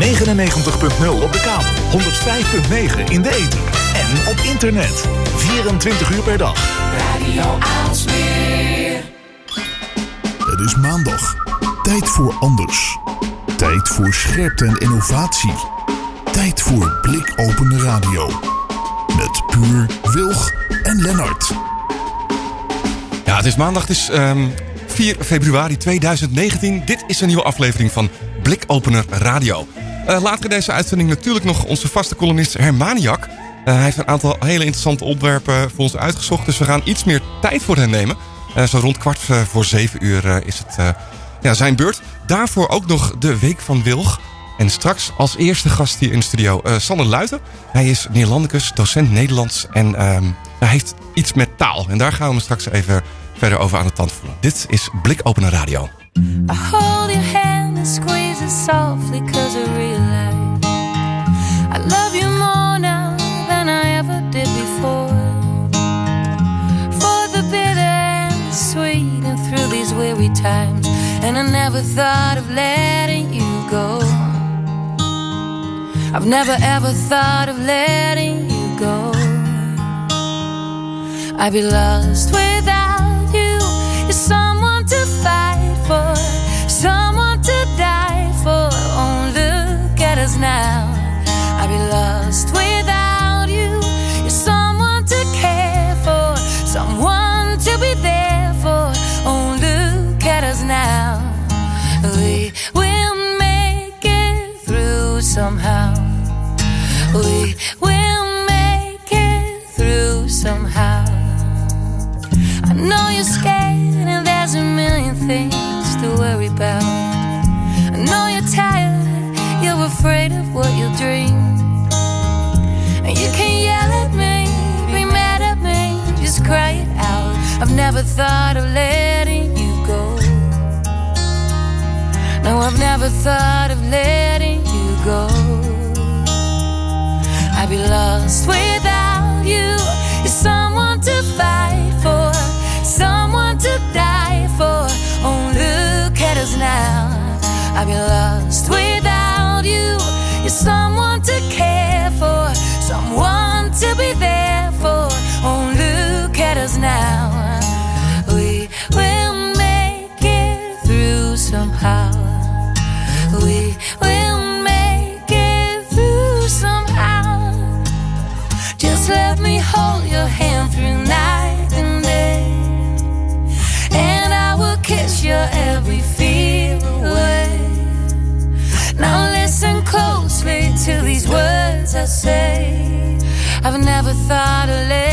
99.0 op de kabel, 105.9 in de ether en op internet. 24 uur per dag. Radio Aalsmeer. Het is maandag. Tijd voor anders. Tijd voor scherpte en innovatie. Tijd voor blikopende radio. Met Puur, Wilg en Lennart. Ja, het is maandag, het is ehm, 4 februari 2019. Dit is een nieuwe aflevering van Blikopener Radio. Eh, later in deze uitzending natuurlijk nog onze vaste columnist Hermaniak. Eh, hij heeft een aantal hele interessante onderwerpen voor ons uitgezocht. Dus we gaan iets meer tijd voor hem nemen. Eh, zo rond kwart voor zeven uur is het ja, zijn beurt. Daarvoor ook nog de Week van Wilg. En straks als eerste gast hier in de studio eh, Sander Luiten. Hij is Neerlandicus, docent Nederlands en ehm, hij heeft iets met taal. En daar gaan we straks even verder over aan de tand voelen. Dit is Blikopener Radio. Hold your hand and squeeze softly times. And I never thought of letting you go. I've never ever thought of letting you go. I'd be lost without I'd be lost without you. You're someone to care for, someone to be there for. Look at us now. We will make it through somehow. Words I say. I've never thought of letting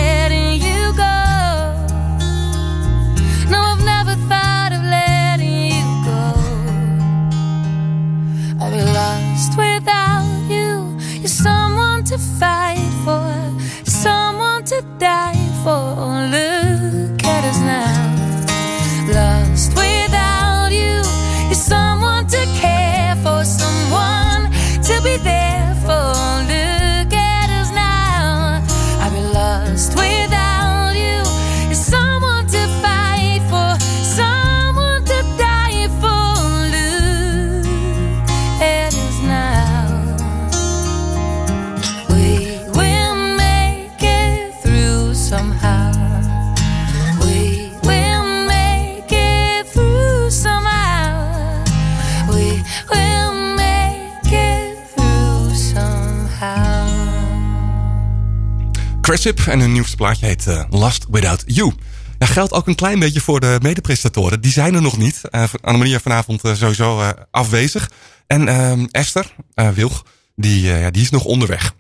En hun nieuwste plaatje heet eh, Last Without You. Ja, geldt ook een klein beetje voor de medepresentatoren. Die zijn er nog niet. Uh, Annemarie vanavond eh, sowieso afwezig. En ehm, Esther Wilg, die, ja, die is nog onderweg.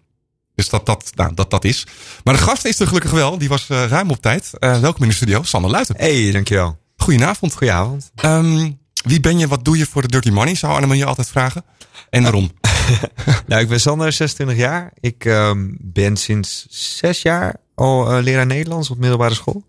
Dus dat dat, nou, dat dat is. Maar de gast is er gelukkig wel. Die was ruim op tijd. Welkom in de studio, Sander Luiten. Hey, dankjewel. Goedenavond. Goedenavond. Ehm, wie ben je, wat doe je voor de Dirty Money? Zou Annemarie altijd vragen. En waarom? Nou, ik ben Sander, 26 jaar. Ik ehm, ben sinds zes jaar al eh, leraar Nederlands op middelbare school.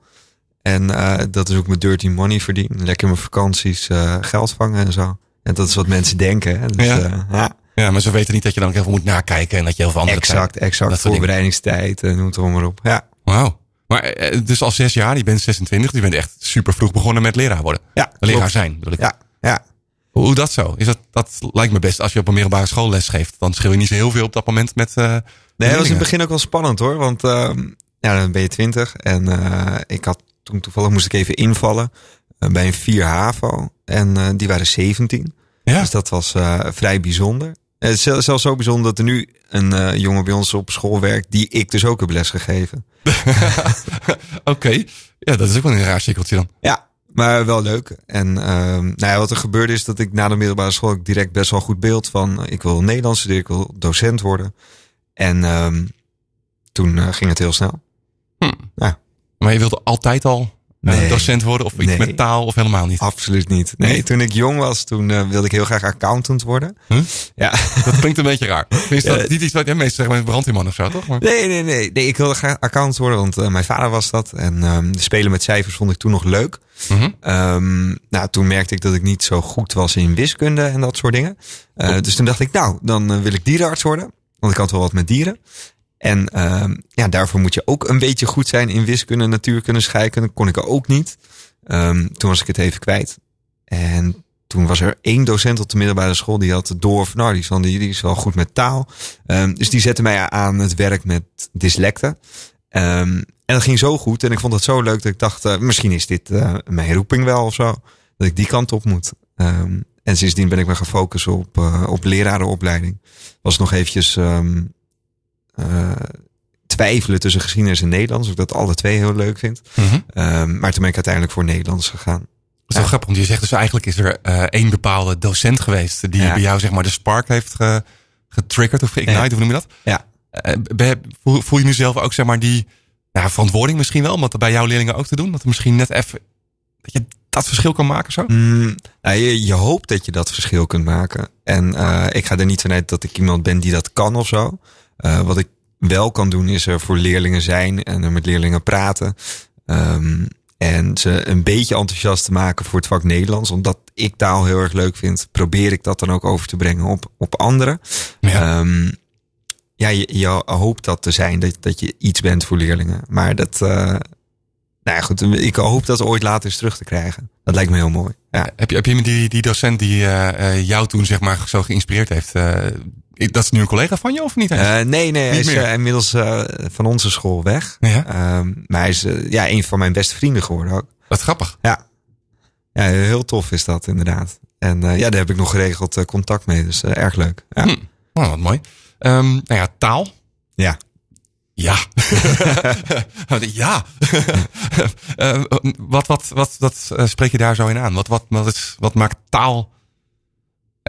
En eh, dat is ook mijn dirty money verdienen. Lekker mijn vakanties eh, geld vangen en zo. En dat is wat mensen denken. Hè. Dus, Ja. ja, Ja, maar ze weten niet dat je dan ook heel veel moet nakijken. En dat je heel veel andere exact, tijd- exact. dat. Voorbereidingstijd en noem het maar op. Ja, Wauw. Maar dus al zes jaar, je bent 26, je bent echt super vroeg begonnen met leraar worden. ja Leraar klopt. zijn, bedoel ik. Ja, ja. Hoe dat zo? Is dat, dat lijkt me best als je op een middelbare school les geeft. Dan schil je niet zo heel veel op dat moment met. Uh, nee, dat was in het begin ook wel spannend hoor. Want uh, ja, dan ben je twintig. En uh, ik had toen toevallig moest ik even invallen bij een 4 HAVO. En die waren 17. Ja. Dus dat was vrij bijzonder. Het is zelfs zo bijzonder dat er nu een jongen bij ons op school werkt. die ik dus ook heb lesgegeven. Oké. Ja, dat is ook wel een raar cirkeltje dan. Ja, maar wel leuk. En uh, nou ja, wat er gebeurde is dat ik na de middelbare school ik direct best wel goed beeld van ik wil Nederlands studeren, ik wil docent worden. En uh, toen uh, ging het heel snel. Hm. Ja. Maar je wilde altijd al nee, docent worden of iets nee, met taal of helemaal niet? Absoluut niet. Nee, toen ik jong was, toen wilde ik heel graag accountant worden. Huh? Ja. Dat klinkt een beetje raar. Is dat niet iets wat jij meestal zegt met brandweerman of zo, toch? Maar... Nee, nee, nee, nee. Ik wilde graag accountant worden, want mijn vader was dat. En de spelen met cijfers vond ik toen nog leuk. Mm -hmm. um, nou, toen merkte ik dat ik niet zo goed was in wiskunde en dat soort dingen. Uh, dus toen dacht ik, nou, dan wil ik dierenarts worden. Want ik had wel wat met dieren. En uh, ja, daarvoor moet je ook een beetje goed zijn in wiskunde, natuurkunde, scheikunde. kon ik ook niet. Um, toen was ik het even kwijt. En toen was er één docent op de middelbare school die had door van, nou, die is, wel, die is wel goed met taal. Um, dus die zette mij aan het werk met dyslecten. Um, en dat ging zo goed en ik vond het zo leuk dat ik dacht, uh, misschien is dit uh, mijn roeping wel of zo. Dat ik die kant op moet. Um, en sindsdien ben ik me gefocust op, uh, op lerarenopleiding. Was nog eventjes um, uh, twijfelen tussen geschiedenis en Nederlands. Of ik dat alle twee heel leuk vind. Mm -hmm. um, maar toen ben ik uiteindelijk voor Nederlands gegaan. Dat is wel grappig, want je zegt dus eigenlijk is er één bepaalde docent geweest die ja. bij jou zeg maar de spark heeft ge, getriggerd of geïgnite, ja. hoe noem je dat? Ja. Voel, je nu zelf ook zeg maar die ja, verantwoording misschien wel, om dat bij jouw leerlingen ook te doen? Dat er misschien net even, dat je dat verschil kan maken zo? Mm, nou, je, je hoopt dat je dat verschil kunt maken. En uh, ik ga er niet vanuit dat ik iemand ben die dat kan of zo. Uh, wat ik wel kan doen is er voor leerlingen zijn en er met leerlingen praten. Um, en ze een beetje enthousiast te maken voor het vak Nederlands. Omdat ik taal heel erg leuk vind, probeer ik dat dan ook over te brengen op, op anderen. Ja. Um, ja, je, je hoopt dat te zijn, dat, dat je iets bent voor leerlingen. Maar dat, uh, nou ja, goed, ik hoop dat ooit later eens terug te krijgen. Dat lijkt me heel mooi. Ja. Heb, je, heb je die, die docent die uh, jou toen zeg maar zo geïnspireerd heeft, uh, dat is nu een collega van je of niet? Nee, nee, niet hij is inmiddels van onze school weg. Ja? Um, maar hij is ja, een van mijn beste vrienden geworden ook. Wat grappig. Ja, ja heel tof is dat inderdaad. En ja, daar heb ik nog geregeld contact mee, dus erg leuk. Ja. Hm. Oh, wat mooi. Um, nou ja, taal. Ja. Ja. ja. wat, wat, wat, wat spreek je daar zo in aan? Wat, wat, wat, is, wat maakt taal,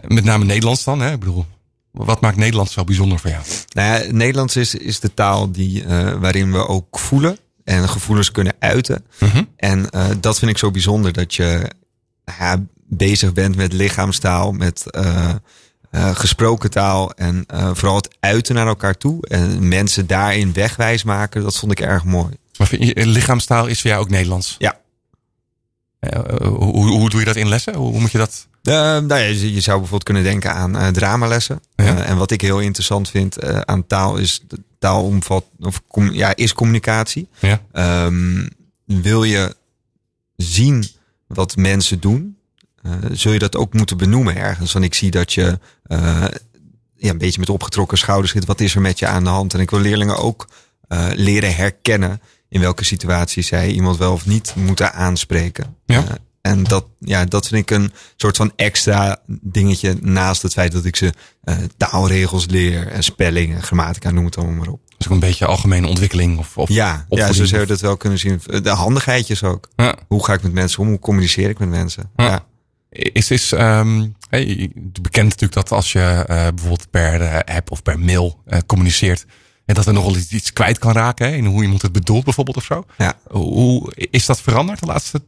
met name Nederlands dan, hè? Ik bedoel, wat maakt Nederlands zo bijzonder voor jou? Nou ja, Nederlands is, is de taal die, uh, waarin we ook voelen en gevoelens kunnen uiten. -huh. En uh, dat vind ik zo bijzonder dat je nou ja, bezig bent met lichaamstaal, met uh, gesproken taal en vooral het uiten naar elkaar toe. En mensen daarin wegwijs maken, dat vond ik erg mooi. Maar je, lichaamstaal is voor jou ook Nederlands? Ja. hoe, hoe doe je dat in lessen? Hoe moet je dat nou ja, je, je, zou bijvoorbeeld kunnen denken aan dramalessen. Ja. En wat ik heel interessant vind aan taal is taal omvat of com, ja, is communicatie. Ja. Um, wil je zien wat mensen doen, zul je dat ook moeten benoemen ergens. Want ik zie dat je ja, een beetje met opgetrokken schouders zit. Wat is er met je aan de hand? En ik wil leerlingen ook leren herkennen in welke situatie zij iemand wel of niet moeten aanspreken. Ja. En dat, ja, dat vind ik een soort van extra dingetje naast het feit dat ik ze uh, taalregels leer en spelling grammatica, noem het allemaal maar op. Dus ook een beetje algemene ontwikkeling of, of Ja, ja zo zou je dat wel kunnen zien. De handigheidjes ook. Ja. Hoe ga ik met mensen om? Hoe communiceer ik met mensen? Ja. ja. Is, is um, hey, bekend natuurlijk dat als je uh, bijvoorbeeld per uh, app of per mail uh, communiceert, en dat er nogal iets, iets kwijt kan raken hè, in hoe iemand het bedoelt bijvoorbeeld of zo. Ja. Hoe is dat veranderd de laatste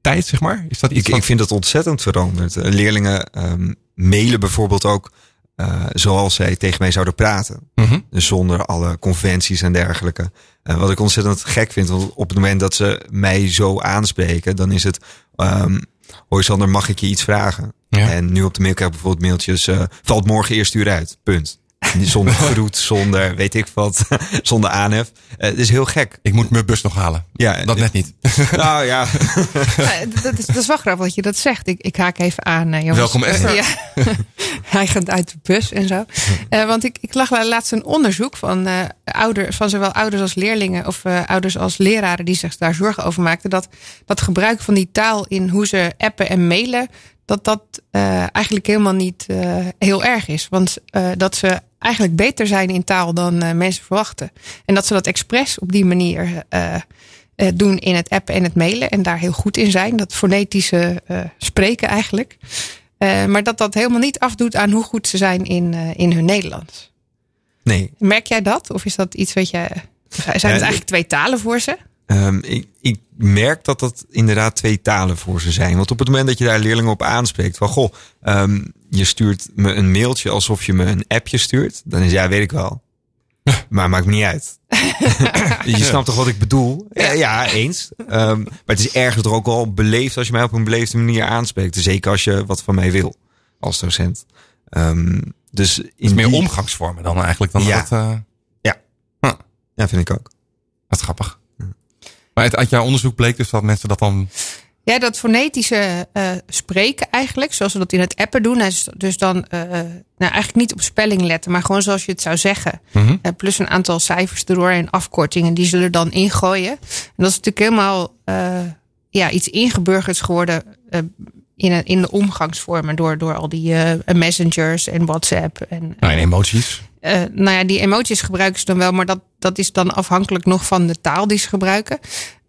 tijd, zeg maar? Is dat iets ik, wat... ik vind het ontzettend veranderd. Leerlingen um, mailen bijvoorbeeld ook uh, zoals zij tegen mij zouden praten. Mm -hmm. Dus zonder alle conventies en dergelijke. Uh, wat ik ontzettend gek vind, want op het moment dat ze mij zo aanspreken, dan is het. Um, Hoi Sander, mag ik je iets vragen? Ja. En nu op de mail krijg ik bijvoorbeeld mailtjes. Uh, valt morgen eerst uur uit. Punt. Zonder groet, zonder weet ik wat, zonder aanhef. Eh, Het is heel gek. Ik moet mijn bus nog halen. Ja, Dat net niet. Nou ja, dat, is, dat is wel grappig dat je dat zegt. Ik, ik haak even aan. jongens. Welkom, Esther. Ja. Hij gaat uit de bus en zo. Eh, want ik, ik lag laatst een onderzoek van, eh ouders, van zowel ouders als leerlingen of eh, ouders als leraren die zich daar zorgen over maakten. Dat dat gebruik van die taal in hoe ze appen en mailen, dat dat eh, eigenlijk helemaal niet eh, heel erg is. Want eh, dat ze eigenlijk beter zijn in taal dan mensen verwachten. En dat ze dat expres op die manier doen in het appen en het mailen. En daar heel goed in zijn. Dat fonetische spreken eigenlijk. Maar dat dat helemaal niet afdoet aan hoe goed ze zijn in, in hun Nederlands. nee. Merk jij dat? Of is dat iets wat je. Zijn het eigenlijk twee talen voor ze? Ehm, ik, ik merk dat dat inderdaad twee talen voor ze zijn. Want op het moment dat je daar leerlingen op aanspreekt, van goh, ehm, je stuurt me een mailtje alsof je me een appje stuurt, dan is ja, weet ik wel. Maar maakt me niet uit. je snapt toch wat ik bedoel? Ja, ja eens. Ehm, maar het is ergens toch ook wel beleefd als je mij op een beleefde manier aanspreekt. Zeker als je wat van mij wil als docent. Dus in is meer die- omgangsvormen dan eigenlijk. Dan Ja. dat, eh, Ja, vind ik ook. dat is grappig. Maar uit, uit jouw onderzoek bleek dus dat mensen dat dan... Ja, dat fonetische eh, spreken eigenlijk, zoals we dat in het appen doen. Dus, dan eh, nou, eigenlijk niet op spelling letten, maar gewoon zoals je het zou zeggen. Mhm. Plus een aantal cijfers erdoor en afkortingen, die zullen dan ingooien. En dat is natuurlijk helemaal ja, iets ingeburgerd geworden in, een- in de omgangsvormen door, door al die messengers en WhatsApp. En, Nou, en emoties. Eh, nou ja, die emoties gebruiken ze dan wel, maar dat, dat is dan afhankelijk nog van de taal die ze gebruiken.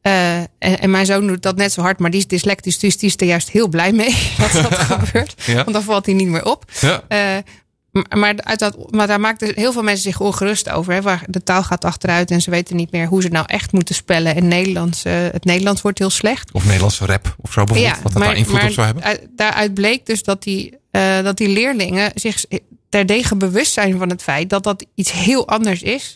Eh, en, en mijn zoon doet dat net zo hard, maar die is dyslectisch, dus die is er juist heel blij mee dat dat gebeurt. Ja. Want dan valt hij niet meer op. Ja. Eh, maar, uit dat, maar daar maakten heel veel mensen zich ongerust over. Hè, waar de taal gaat achteruit en ze weten niet meer hoe ze nou echt moeten spellen. En Nederlands, het Nederlands wordt heel slecht. Of Nederlandse rap of zo bijvoorbeeld. wat dat daar invloed op zou hebben. uit- daaruit bleek dus dat die, dat die leerlingen zich terdege bewust zijn van het feit dat dat iets heel anders is.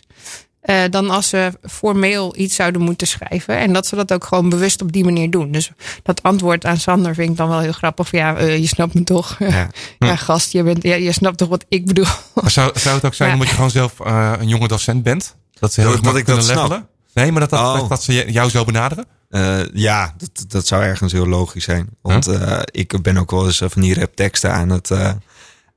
eh, dan als ze formeel iets zouden moeten schrijven. En dat ze dat ook gewoon bewust op die manier doen. Dus dat antwoord aan Sander vind ik dan wel heel grappig. Van, ja, eh, je snapt me toch. Ja, Ja. gast, je, bent, ja, je snapt toch wat ik bedoel. Maar zou, zou het ook zijn Ja. omdat je gewoon zelf eh, een jonge docent bent? Dat ze heel erg dat makkelijk ik dat kunnen levelen? Nee, maar dat, dat, Oh. dat, ze jou zo benaderen? Eh, ja, dat, dat zou ergens heel logisch zijn. Want eh, ik ben ook wel eens van die rapteksten aan het, eh,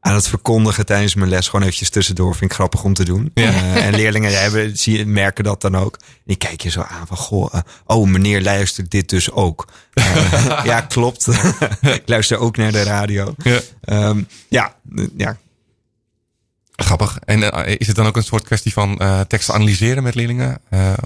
aan het verkondigen tijdens mijn les. Gewoon eventjes tussendoor. Vind ik grappig om te doen. Ja. Eh, en leerlingen hebben, zie, merken dat dan ook. Die kijken je zo aan van, goh, eh, oh meneer luistert dit dus ook. Eh, ja, klopt. ik luister ook naar de radio. Ja. Ehm, ja, ja, Grappig. En is het dan ook een soort kwestie van teksten analyseren met leerlingen?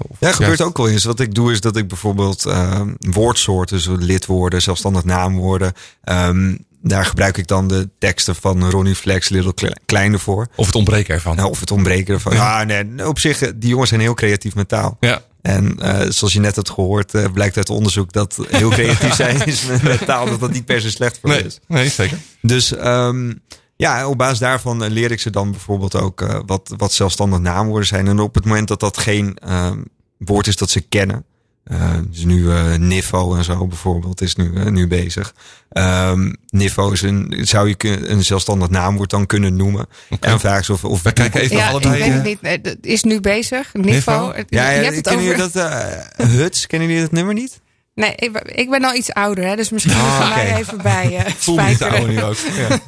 Of Ja, gebeurt ook wel eens. Wat ik doe is dat ik bijvoorbeeld ehm, woordsoorten, zo lidwoorden, zelfstandig naamwoorden. ehm, daar gebruik ik dan de teksten van Ronnie Flex, Little Kle- Kleine voor. Of het ontbreken ervan. Nou, of het ontbreken ervan. Ja, nee, op zich, die jongens zijn heel creatief met taal. Ja. En eh, zoals je net hebt gehoord, eh, blijkt uit onderzoek dat heel creatief zijn is met, taal, dat dat niet per se slecht voor Nee, is. nee, zeker. Dus ehm, ja, op basis daarvan eh, leer ik ze dan bijvoorbeeld ook wat, wat zelfstandig naamwoorden zijn. En op het moment dat dat geen ehm, woord is dat ze kennen. Eh, dus nu eh Niffo en zo bijvoorbeeld is nu, eh, nu bezig. Ehm Niffo is een, zou je een zelfstandig naamwoord dan kunnen noemen. En ze of... of We kijken even ja, allebei. ik weet het niet. Is nu bezig. Nivo? Nivo. Ja, je ja hebt het over... dat? Huts, kennen jullie dat nummer niet? Nee, ik, ben- ik ben al iets ouder, hè, dus misschien je oké. mij even bij eh voel me ouder nu ook. Ja.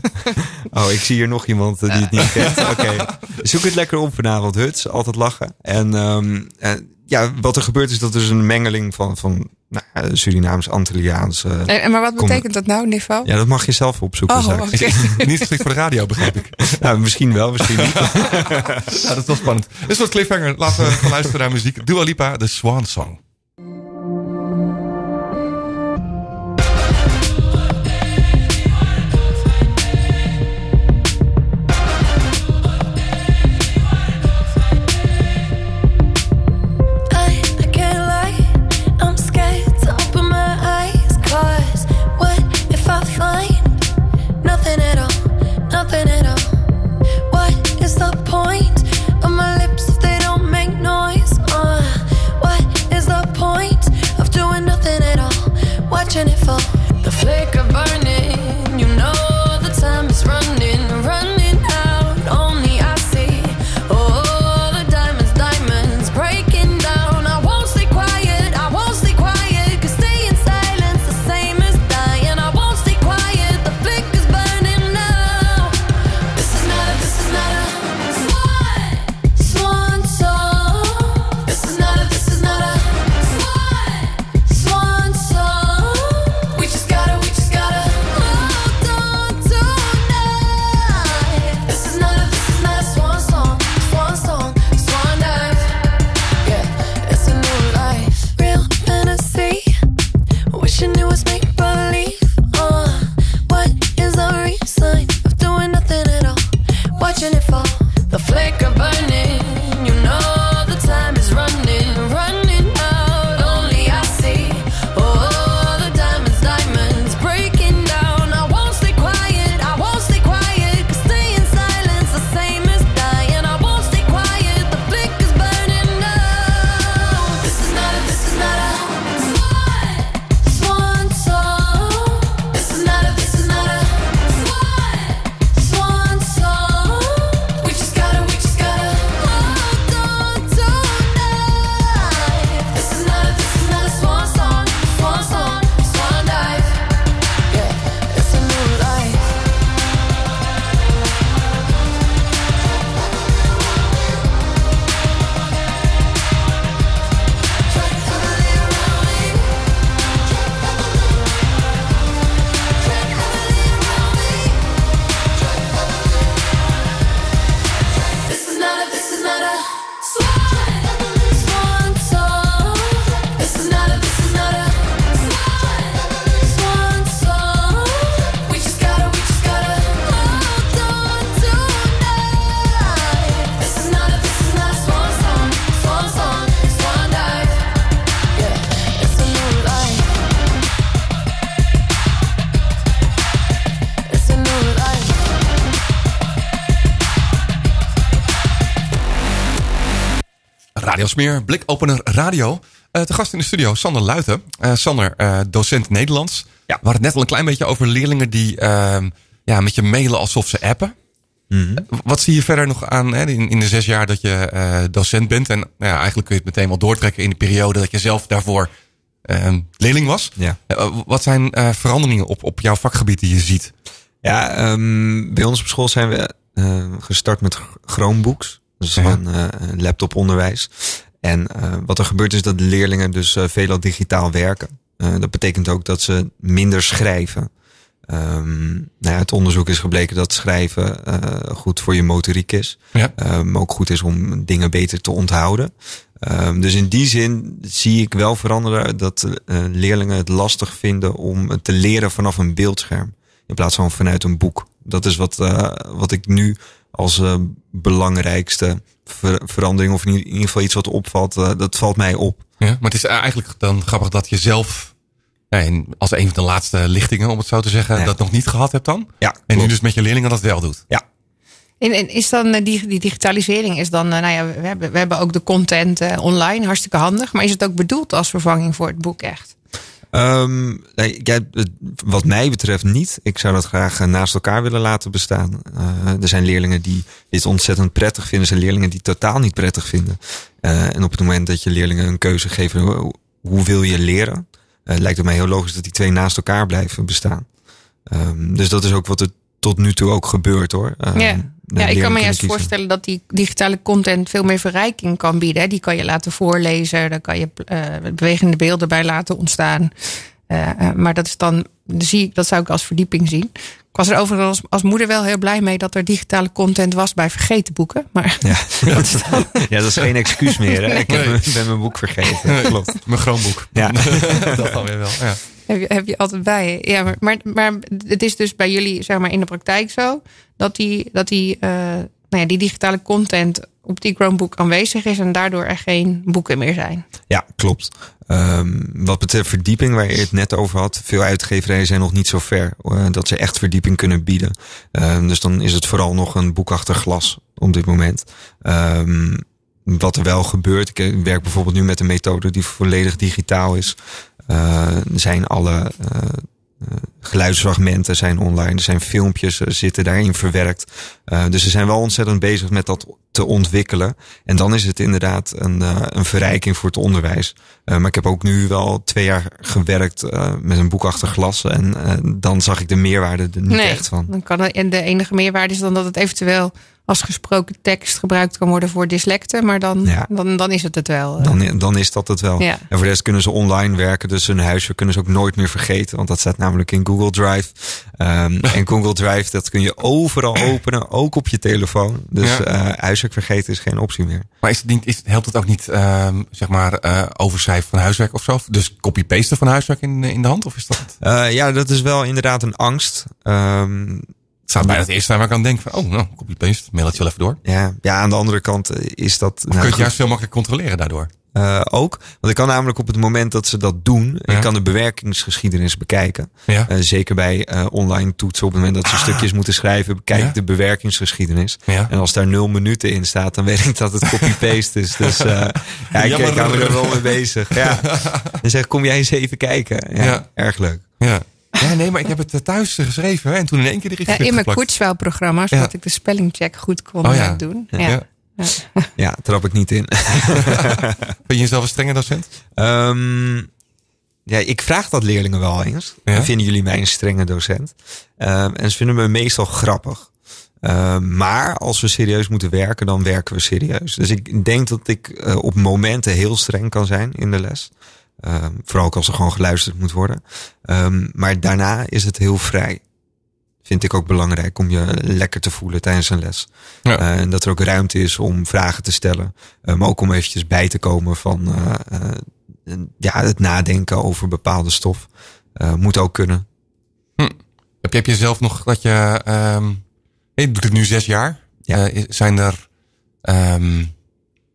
Oh, ik zie hier nog iemand die het niet kent. Oké. Zoek het lekker op vanavond. Huts, altijd lachen. En ehm, eh, ja, wat er gebeurt is dat er dus een mengeling van, van nou, Surinaams, Antilliaans. eh, En, en maar wat betekent dat nou, Nivo? ja, dat mag je zelf opzoeken Oh, niet geschikt voor de radio, begreep ik. Nou, misschien wel, misschien niet. Ja, dat is wel spannend. Dit is wat cliffhanger. Laten we gaan luisteren naar muziek. Dua Lipa, de Swan Song. Smeer, blikopener radio. Eh te gast in de studio, Sander Luiten. Eh, Sander, eh, docent Nederlands. Ja. We hadden het net al een klein beetje over leerlingen die ehm, ja, met je mailen alsof ze appen. Mhm. Wat zie je verder nog aan hè, in, in de zes jaar dat je docent bent? En nou ja, eigenlijk kun je het meteen wel doortrekken in de periode dat je zelf daarvoor ehm, leerling was. Ja. Wat zijn veranderingen op, op jouw vakgebied die je ziet? Ja, ehm, bij ons op school zijn we gestart met Ch- Chromebooks. Dus Ja. van eh, lapoponderwijs. En eh, wat er gebeurt is dat leerlingen dus eh, veelal digitaal werken. Dat betekent ook dat ze minder schrijven. Ehm, nou ja, het onderzoek is gebleken dat schrijven goed voor je motoriek is. Ja. Ehm, ook goed is om dingen beter te onthouden. Ehm, dus in die zin zie ik wel veranderen dat leerlingen het lastig vinden om te leren vanaf een beeldscherm. In plaats van vanuit een boek. Dat is wat, wat ik nu als eh, belangrijkste ver- verandering, of in ieder geval iets wat opvalt, eh, dat valt mij op. Ja, maar het is eigenlijk dan grappig dat je zelf, ja, in- als een van de laatste lichtingen, om het zo te zeggen, Ja. dat nog niet gehad hebt dan. Ja, En nu dus met je leerlingen dat wel doet. Ja, En, en is dan eh, die, die digitalisering, is dan, nou ja, we hebben, we hebben ook de content online, hartstikke handig. Maar is het ook bedoeld als vervanging voor het boek echt? Het- wat mij betreft niet. Ik zou dat graag eh, naast elkaar willen laten bestaan. Eh, er zijn leerlingen die dit ontzettend prettig vinden. Er zijn leerlingen die het totaal niet prettig vinden. Eh, en op het moment dat je leerlingen een keuze geeft, hoe, hoe wil je leren? eh, lijkt het mij heel logisch dat die twee naast elkaar blijven bestaan. Ehm, dus dat is ook wat er tot nu toe ook gebeurt hoor. Ja. Ja, ik kan me juist kiezen. voorstellen dat die digitale content veel meer verrijking kan bieden. Die kan je laten voorlezen, daar kan je eh, bewegende beelden bij laten ontstaan. Eh, eh, maar dat is dan, zie ik, dat zou ik als verdieping zien. Ik was er overigens als, als moeder wel heel blij mee dat er digitale content was bij vergeten boeken. Maar Ja. ja, dat is geen excuus meer. Hè? Ik heb, Nee. ben mijn boek vergeten. Klopt. Mijn Chromebook. Ja. dat dan weer wel. Ja. Heb je, altijd bij. Ja, maar, maar, het is dus bij jullie zeg maar, in de praktijk zo dat die, dat die, eh, nou ja, die digitale content op die Chromebook aanwezig is en daardoor er geen boeken meer zijn. Ja, klopt. Ehm, wat betreft verdieping, waar je het net over had, veel uitgeverijen zijn nog niet zo ver eh, dat ze echt verdieping kunnen bieden. Ehm, dus dan is het vooral nog een boekachtig glas op dit moment. Ehm, wat er wel gebeurt, ik eh, werk bijvoorbeeld nu met een methode die volledig digitaal is. Eh, zijn alle eh, eh, geluidsfragmenten zijn online, er zijn filmpjes zitten daarin verwerkt. Dus ze zijn wel ontzettend bezig met dat te ontwikkelen. En dan is het inderdaad een, een verrijking voor het onderwijs. Maar ik heb ook nu wel twee jaar gewerkt met een boekachtig glas. En dan zag ik de meerwaarde er niet echt van. Dan kan het, en de enige meerwaarde is dan dat het eventueel als gesproken tekst gebruikt kan worden voor dyslecten. Maar dan, Ja. dan, dan is het het wel. eh. Dan, dan is dat het wel. Ja. En voor de rest kunnen ze online werken. Dus hun huiswerk kunnen ze ook nooit meer vergeten. Want dat staat namelijk in Google Drive. Ehm, en Google Drive, dat kun je overal openen. Ook op je telefoon. Dus Ja. eh, huiswerk vergeten is geen optie meer. Maar is het niet, is, het- helpt het ook niet, ehm, zeg maar, eh overschrijven van huiswerk of zo? Dus copy-pasten van huiswerk in, in de hand? Of is dat... Eh, ja, dat is wel inderdaad een angst. Ehm, staat bijna het eerste waar ik aan denk van, oh, nou, copy-paste, mail het je wel even door. Ja, ja, aan de andere kant eh, is dat. Of kun je nou, het juist veel makkelijker controleren daardoor? Eh, ook. Want ik kan namelijk op het moment dat ze dat doen, Ja. ik kan de bewerkingsgeschiedenis bekijken. Ja. Eh, zeker bij online toetsen. Op het moment dat ze stukjes moeten schrijven, bekijk Ja. ik de bewerkingsgeschiedenis. En als daar nul minuten in staat, dan weet ik dat het copy-paste is. Dus ja, ik, ik hou me er wel mee bezig. Ja. Dan zeg kom jij eens even kijken. Ja, Ja. Erg leuk. Ja. Ja, nee, maar ik heb het eh, thuis geschreven hè, en toen in één keer de Ja, in mijn. Kurzweil-programma, zodat Ja. ik de spellingcheck goed kon Oh ja. eh, doen. Ja. Ja. Ja, trap ik niet in. Ben je jezelf een strenge docent? Ehm, ja, ik vraag dat leerlingen wel eens. Ja? Vinden jullie mij een strenge docent? Ehm, en ze vinden me meestal grappig. Ehm, maar als we serieus moeten werken, dan werken we serieus. Dus ik denk dat ik eh, op momenten heel streng kan zijn in de les. Ehm, vooral ook als er gewoon geluisterd moet worden. Ehm, maar daarna is het heel vrij. Vind ik ook belangrijk om je lekker te voelen tijdens een les. Ja. Eh, en dat er ook ruimte is om vragen te stellen. Eh, maar ook om eventjes bij te komen van eh, ja, het nadenken over bepaalde stof. moet ook kunnen. Heb je, heb je zelf nog dat je... je doet het nu zes jaar. Ja. Zijn er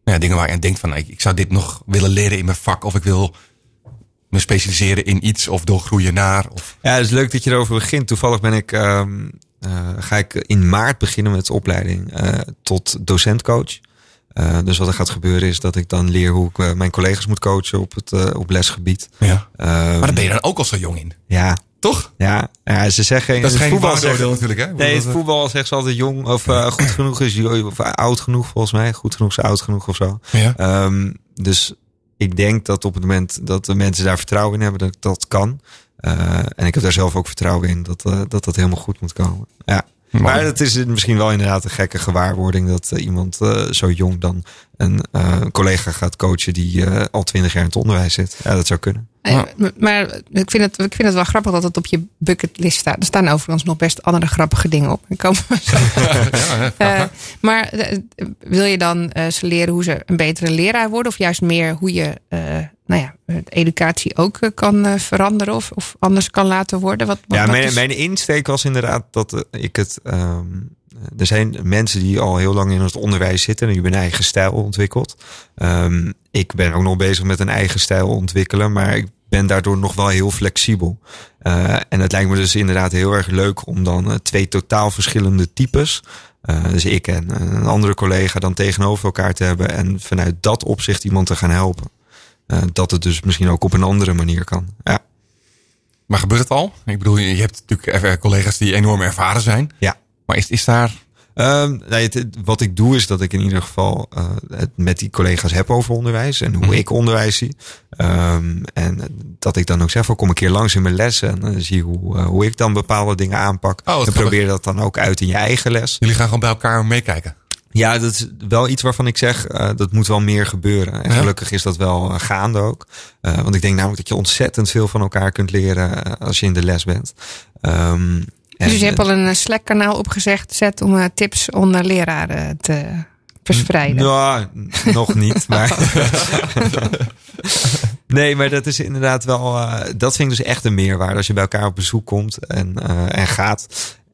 nou ja, dingen waar je aan denkt van... Ik, ik zou dit nog willen leren in mijn vak. Of ik wil me specialiseren in iets. Of doorgroeien naar. Of, Ja, het is leuk dat je erover begint. Toevallig ben ik, ehm, eh, ga ik in maart beginnen met de opleiding eh, tot docentcoach. Eh, dus wat er gaat gebeuren is dat ik dan leer hoe ik mijn collega's moet coachen op het op lesgebied. ja. Ehm, Maar daar ben je dan ook al zo jong in. Ja, Toch? ja, ja, ze zeggen Dat is geen voetbal zeggen, natuurlijk. Hè? Nee, het voetbal zegt ze altijd jong of goed genoeg is of oud genoeg volgens mij. Goed genoeg is oud genoeg of zo. Ja. Ehm, dus ik denk dat op het moment dat de mensen daar vertrouwen in hebben, dat dat kan. Eh, en ik heb daar zelf ook vertrouwen in dat eh, dat, dat helemaal goed moet komen. Ja. Maar het is misschien wel inderdaad een gekke gewaarwording dat eh, iemand zo jong dan een eh, collega gaat coachen die eh, al twintig jaar in het onderwijs zit. Ja, dat zou kunnen. Eh, Maar ik vind, het, ik vind het wel grappig dat het op je bucketlist staat. Er staan overigens nog best andere grappige dingen op. Ik zo. ja, ja, Eh, maar wil je dan eh, ze leren hoe ze een betere leraar worden? Of juist meer hoe je eh, nou ja, educatie ook kan eh, veranderen of, of anders kan laten worden? Wat, wat, Ja, mijn, is- mijn insteek was inderdaad dat ik het. ehm, er zijn mensen die al heel lang in het onderwijs zitten en die hebben een eigen stijl ontwikkeld. Ehm, ik ben ook nog bezig met een eigen stijl ontwikkelen, maar ik ben daardoor nog wel heel flexibel. Eh, en het lijkt me dus inderdaad heel erg leuk om dan eh, twee totaal verschillende types. eh, dus ik en een andere collega dan tegenover elkaar te hebben en vanuit dat opzicht iemand te gaan helpen. Eh, dat het dus misschien ook op een andere manier kan. Ja. Maar gebeurt het al? Ik bedoel, je hebt natuurlijk collega's die enorm ervaren zijn. Ja. Maar is, is daar... Ehm, nee, het- het- wat ik doe is dat ik in ieder geval eh, het met die collega's heb over onderwijs en hoe Mhm. ik onderwijs zie. Ehm, en dat ik dan ook zeg, van, kom een keer langs in mijn les en eh, zie hoe, eh, hoe ik dan bepaalde dingen aanpak. Oh, en grappig. probeer dat dan ook uit in je eigen les. Jullie gaan gewoon bij elkaar meekijken. Ja, dat is wel iets waarvan ik zeg, eh, dat moet wel meer gebeuren. En Ja? gelukkig is dat wel gaande ook. Want ik denk namelijk dat je ontzettend veel van elkaar kunt leren als je in de les bent. Dus je hebt al een eh, Slack-kanaal opgezet zet om eh, tips onder leraren te verspreiden. Nou, nog niet. Maar nee, maar dat is inderdaad wel. eh, dat vind ik dus echt een meerwaarde als je bij elkaar op bezoek komt en, eh, en gaat.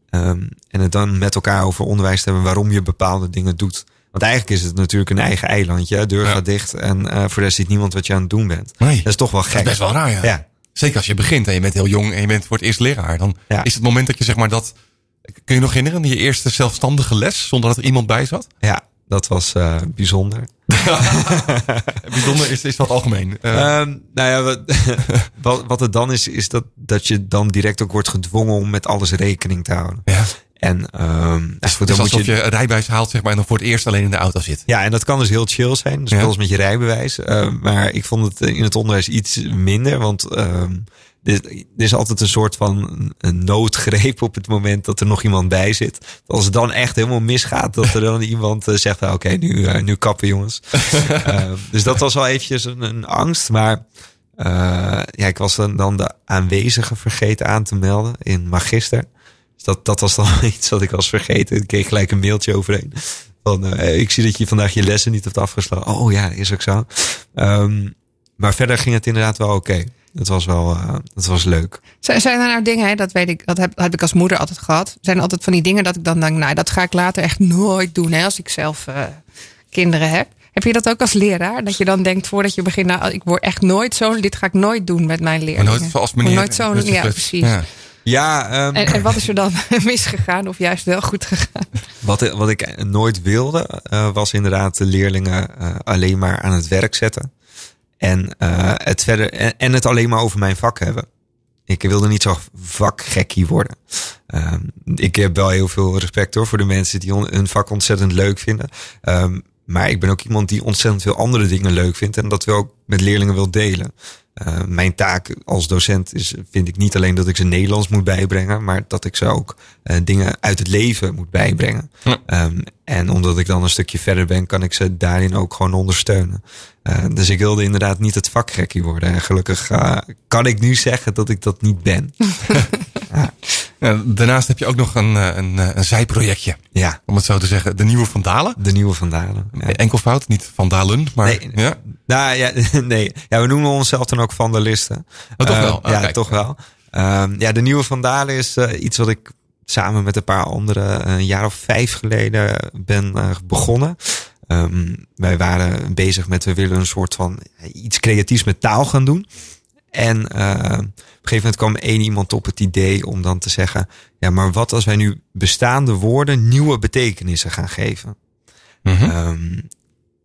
Ehm, en het dan met elkaar over onderwijs te hebben waarom je bepaalde dingen doet. Want eigenlijk is het natuurlijk een eigen eilandje. Deur Ja. gaat dicht en eh, voor de rest ziet niemand wat je aan het doen bent. Nee. Dat is toch wel Dat is gek. best wel raar, ja. Ja. Zeker als je begint en je bent heel jong en je bent voor het eerst leraar. Dan Ja. is het moment dat je zeg maar dat... Kun je nog herinneren, je eerste zelfstandige les zonder dat er iemand bij zat? Ja, dat was eh, bijzonder. Bijzonder is, is wat algemeen. Eh, Ehm, nou ja, wat, wat, wat het dan is, is dat, dat je dan direct ook wordt gedwongen om met alles rekening te houden. ja. En ehm, nou goed, dan moet alsof je, je rijbewijs haalt zeg maar, en dan voor het eerst alleen in de auto zit. Ja, en dat kan dus heel chill zijn. Dus Ja. met je rijbewijs. Uh, maar ik vond het in het onderwijs iets minder. Want um, er, is altijd een soort van een noodgreep op het moment dat er nog iemand bij zit. Als het dan echt helemaal misgaat, dat er dan iemand uh, zegt: Oké, okay, nu, uh, nu kappen, jongens. uh, dus dat was wel eventjes een, een angst. Maar uh, ja, ik was dan, dan de aanwezigen vergeten aan te melden in Magister. Dus dat, dat was dan iets wat ik was vergeten. Ik kreeg gelijk een mailtje overheen. Van, uh, ik zie dat je vandaag je lessen niet hebt afgeslagen. Oh ja, is ook zo. Um, maar verder ging het inderdaad wel oké. Okay. het was wel uh, het was leuk. Zijn, zijn er nou dingen, hè, dat weet ik, dat heb, heb ik als moeder altijd gehad. Zijn er altijd van die dingen dat ik dan denk, nou, dat ga ik later echt nooit doen, hè, als ik zelf uh, kinderen heb. Heb je dat ook als leraar? Dat je dan denkt voordat je begint, nou, ik word echt nooit zo, dit ga ik nooit doen met mijn leerlingen. Maar nooit zoals meneer. Nooit zo, ja, precies. Ja. Ja, um, en, en, wat is er dan misgegaan of juist wel goed gegaan? Wat, wat ik nooit wilde, uh, was inderdaad de leerlingen uh, alleen maar aan het werk zetten. En, uh, het verder, en, en, het alleen maar over mijn vak hebben. Ik wilde niet zo vakgekkie worden. Um, ik heb wel heel veel respect hoor voor de mensen die on, hun vak ontzettend leuk vinden. Um, maar ik ben ook iemand die ontzettend veel andere dingen leuk vindt. En dat wil ook met leerlingen wil delen. Uh, mijn taak als docent is, vind ik niet alleen dat ik ze Nederlands moet bijbrengen, maar dat ik ze ook uh, dingen uit het leven moet bijbrengen. Ja. Um, en omdat ik dan een stukje verder ben, kan ik ze daarin ook gewoon ondersteunen. Uh, dus ik wilde inderdaad niet het vakgekkie worden. En gelukkig kan ik nu zeggen dat ik dat niet ben. ja. Daarnaast heb je ook nog een, een, een zijprojectje. Ja. Om het zo te zeggen. De Nieuwe Vandalen. De Nieuwe Vandalen. Ja. Enkelvoud, niet Vandalen. Maar, nee, ja? Nou ja, nee. Ja, we noemen onszelf dan ook Vandalisten. Oh, toch wel? Uh, ja, kijk. toch wel. Um, ja, de Nieuwe Vandalen is uh, iets wat ik samen met een paar anderen een jaar of vijf geleden ben begonnen. Um, wij waren bezig met, we willen een soort van iets creatiefs met taal gaan doen. En op een gegeven moment kwam één iemand op het idee om dan te zeggen: ja, maar wat als wij nu bestaande woorden nieuwe betekenissen gaan geven? Mm -hmm. um,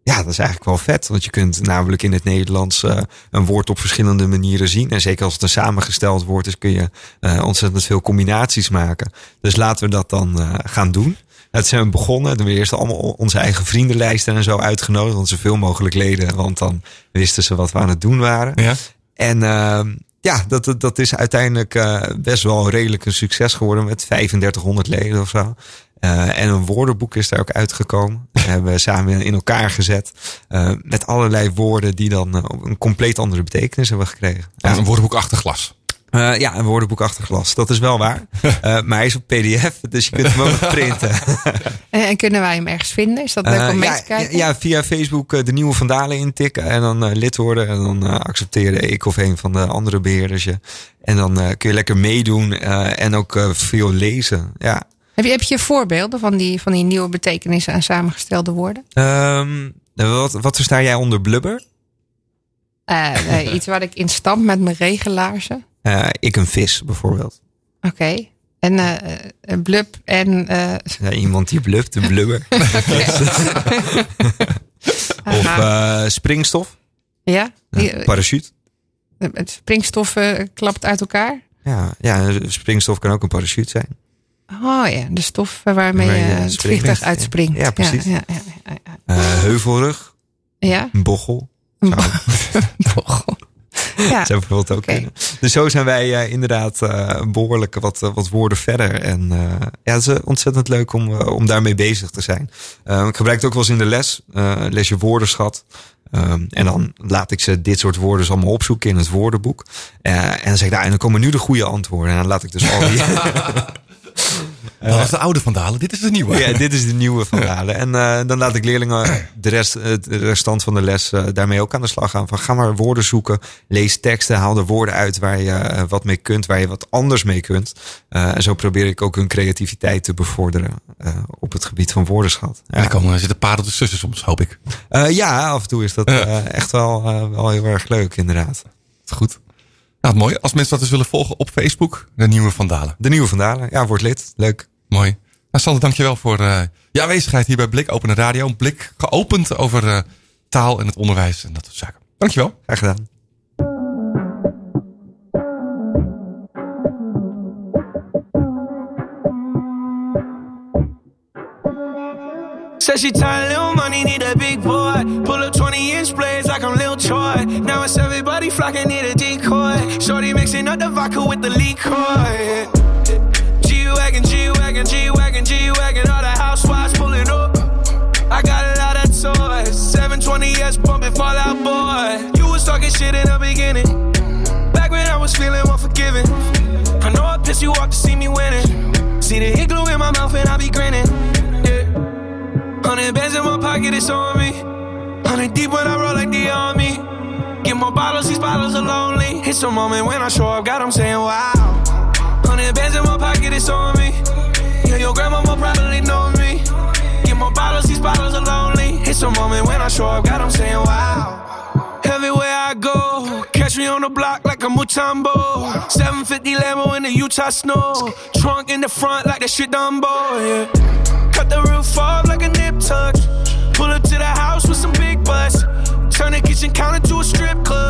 ja, dat is eigenlijk wel vet. Want je kunt namelijk in het Nederlands uh, een woord op verschillende manieren zien. En zeker als het een samengesteld woord is, kun je uh, ontzettend veel combinaties maken. Dus laten we dat dan uh, gaan doen. Dat zijn we begonnen. We hebben eerst allemaal onze eigen vriendenlijsten en zo uitgenodigd. Want zoveel mogelijk leden. Want dan wisten ze wat we aan het doen waren. Ja. En uh, ja, dat, dat is uiteindelijk uh, best wel redelijk een succes geworden met 3500 leden of zo. Uh, en een woordenboek is daar ook uitgekomen. Dat hebben we samen in elkaar gezet. Uh, met allerlei woorden die dan een compleet andere betekenis hebben gekregen. Ja. Een woordenboek achter glas. Uh, ja, een woordenboek achter glas. Dat is wel waar. Uh, maar hij is op PDF, dus je kunt hem ook printen. en, en, kunnen wij hem ergens vinden? Is dat leuk uh, om mee ja, te kijken? Ja, via Facebook de nieuwe Vandalen intikken en dan lid worden. En dan accepteerde ik of een van de andere beheerders je. En dan kun je lekker meedoen en ook veel lezen. Ja. Heb je, heb je voorbeelden van die, van die nieuwe betekenissen aan samengestelde woorden? Um, wat, wat versta jij onder blubber? iets waar ik in stamp met mijn regelaarzen. Uh, ik een vis bijvoorbeeld. Oké. Okay. En uh, een blub en. Uh... Ja, iemand die blubt, een blubber. of springstof. Ja. Die, parachute. Springstof klapt uit elkaar. Ja, ja, springstof kan ook een parachute zijn. Oh ja, de stof waarmee je het vliegtuig uitspringt. Ja, precies. Ja, ja, ja, heuvelrug. Ja. Een bochel. Een bochel. Ja. Zou bijvoorbeeld ook okay. kunnen. Dus zo zijn wij uh, inderdaad uh, behoorlijk wat, uh, wat woorden verder. En ja, het is ontzettend leuk om, om daarmee bezig te zijn. ik gebruik het ook wel eens in de les. les je woordenschat. Um, en dan laat ik ze dit soort woorden allemaal opzoeken in het woordenboek. en dan zeg ik, nou, en dan komen nu de goede antwoorden. En dan laat ik dus al die... Dat was de oude Vandalen, dit is de nieuwe. Ja, dit is de nieuwe Vandalen. En uh, dan laat ik leerlingen de, rest, de restant van de les uh, daarmee ook aan de slag gaan. Van ga maar woorden zoeken, lees teksten, haal de woorden uit waar je uh, wat mee kunt, waar je wat anders mee kunt. en zo probeer ik ook hun creativiteit te bevorderen op het gebied van woordenschat. Ja. En er komen, zitten parels tussen soms, hoop ik. ja, af en toe is dat echt wel, wel heel erg leuk, inderdaad. Goed. Nou, mooi. Als mensen dat eens willen volgen op Facebook, de Nieuwe Vandalen. De Nieuwe Vandalen, ja, word lid. Leuk. Mooi. Nou, Sander, dankjewel voor uh, je aanwezigheid hier bij Blik Open Radio. Een blik geopend over uh, taal en het onderwijs en dat soort zaken. Dankjewel. Graag gedaan. Said she tired, little money, need a big boy. Pull up 20 inch blades like I'm Lil Troy. Now it's everybody flocking, need a decoy. Shorty mixing up the vodka with the liquor. G-Wagon, G-Wagon, G-Wagon, G-Wagon. All the housewives pulling up. I got a lot of toys. 720S bumping Fallout Boy. You was talking shit in the beginning. Back when I was feeling unforgiving. I know I pissed you off to see me winning. See the hit glue in my mouth and I be grinning. Yeah, Hundred bands in my pocket, it's on me. Hundred deep when I roll like the army. Get more bottles, these bottles are lonely. It's a moment when I show up, God, I'm saying wow. Hundred bands in my pocket, it's on me. Your grandma will probably know me. Get more bottles, these bottles are lonely. It's a moment when I show up, God, I'm saying wow. Everywhere I go, catch me on the block like a Mutombo. 750 Lambo in the Utah snow. Trunk in the front like that shit Dumbo, yeah. Cut the roof off like a nip tuck. Pull up to the house with some big butts. Turn the kitchen counter to a strip club.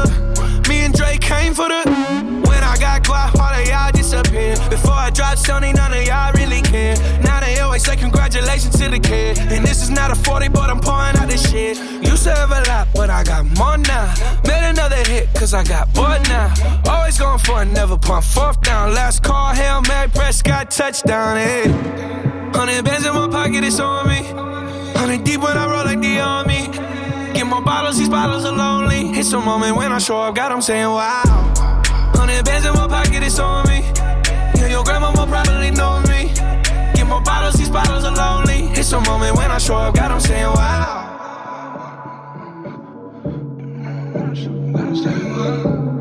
To the kid. And this is not a 40, but I'm pouring out this shit. Used to have a lot, but I got more now. Made another hit, cause I got bored now. Always going for it, never pump fourth down. Last call, Hail Mary, Prescott, touchdown, hey. Hundred bands in my pocket, it's on me. Hundred deep when I roll like the army. Get more bottles, these bottles are lonely. It's a moment when I show up, God, I'm saying wow. Hundred bands in my pocket, it's on me. Yeah, your grandma will probably know me. Get more bottles, these bottles are lonely. It's a moment when I show up, God, I'm saying wow. Wow.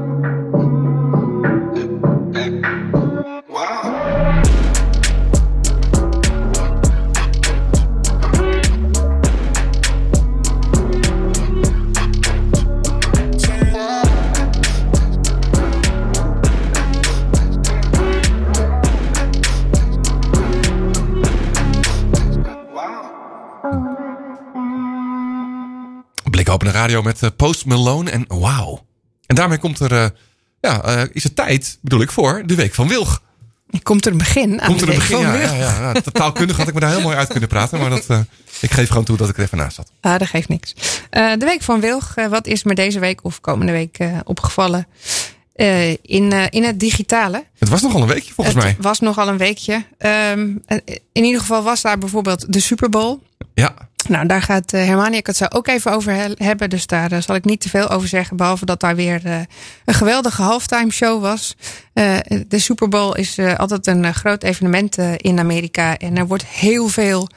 Blik open de radio met eh, Post Malone en Wow. En daarmee komt er, eh, ja, eh, is het tijd, bedoel ik, voor de Week van Wilg. Komt er een begin aan Komt er een begin? Ja, ja, ja, ja. Taalkundig had ik me daar heel mooi uit kunnen praten, maar dat, ik geef gewoon toe dat ik er even naast zat. Ah, dat geeft niks. De week van Wilg. wat is me deze week of komende week opgevallen? In, in het digitale. Het was nogal een weekje volgens het mij. was nogal een weekje. Ehm, eh, in ieder geval was daar bijvoorbeeld de Super Bowl. Ja, Nou, daar gaat uh, Hermaniak het zo ook even over he- hebben. Dus daar eh, zal ik niet te veel over zeggen. Behalve dat daar weer eh, een geweldige halftime show was. Eh, de Super Bowl is eh, altijd een eh, groot evenement eh, in Amerika. En er wordt heel veel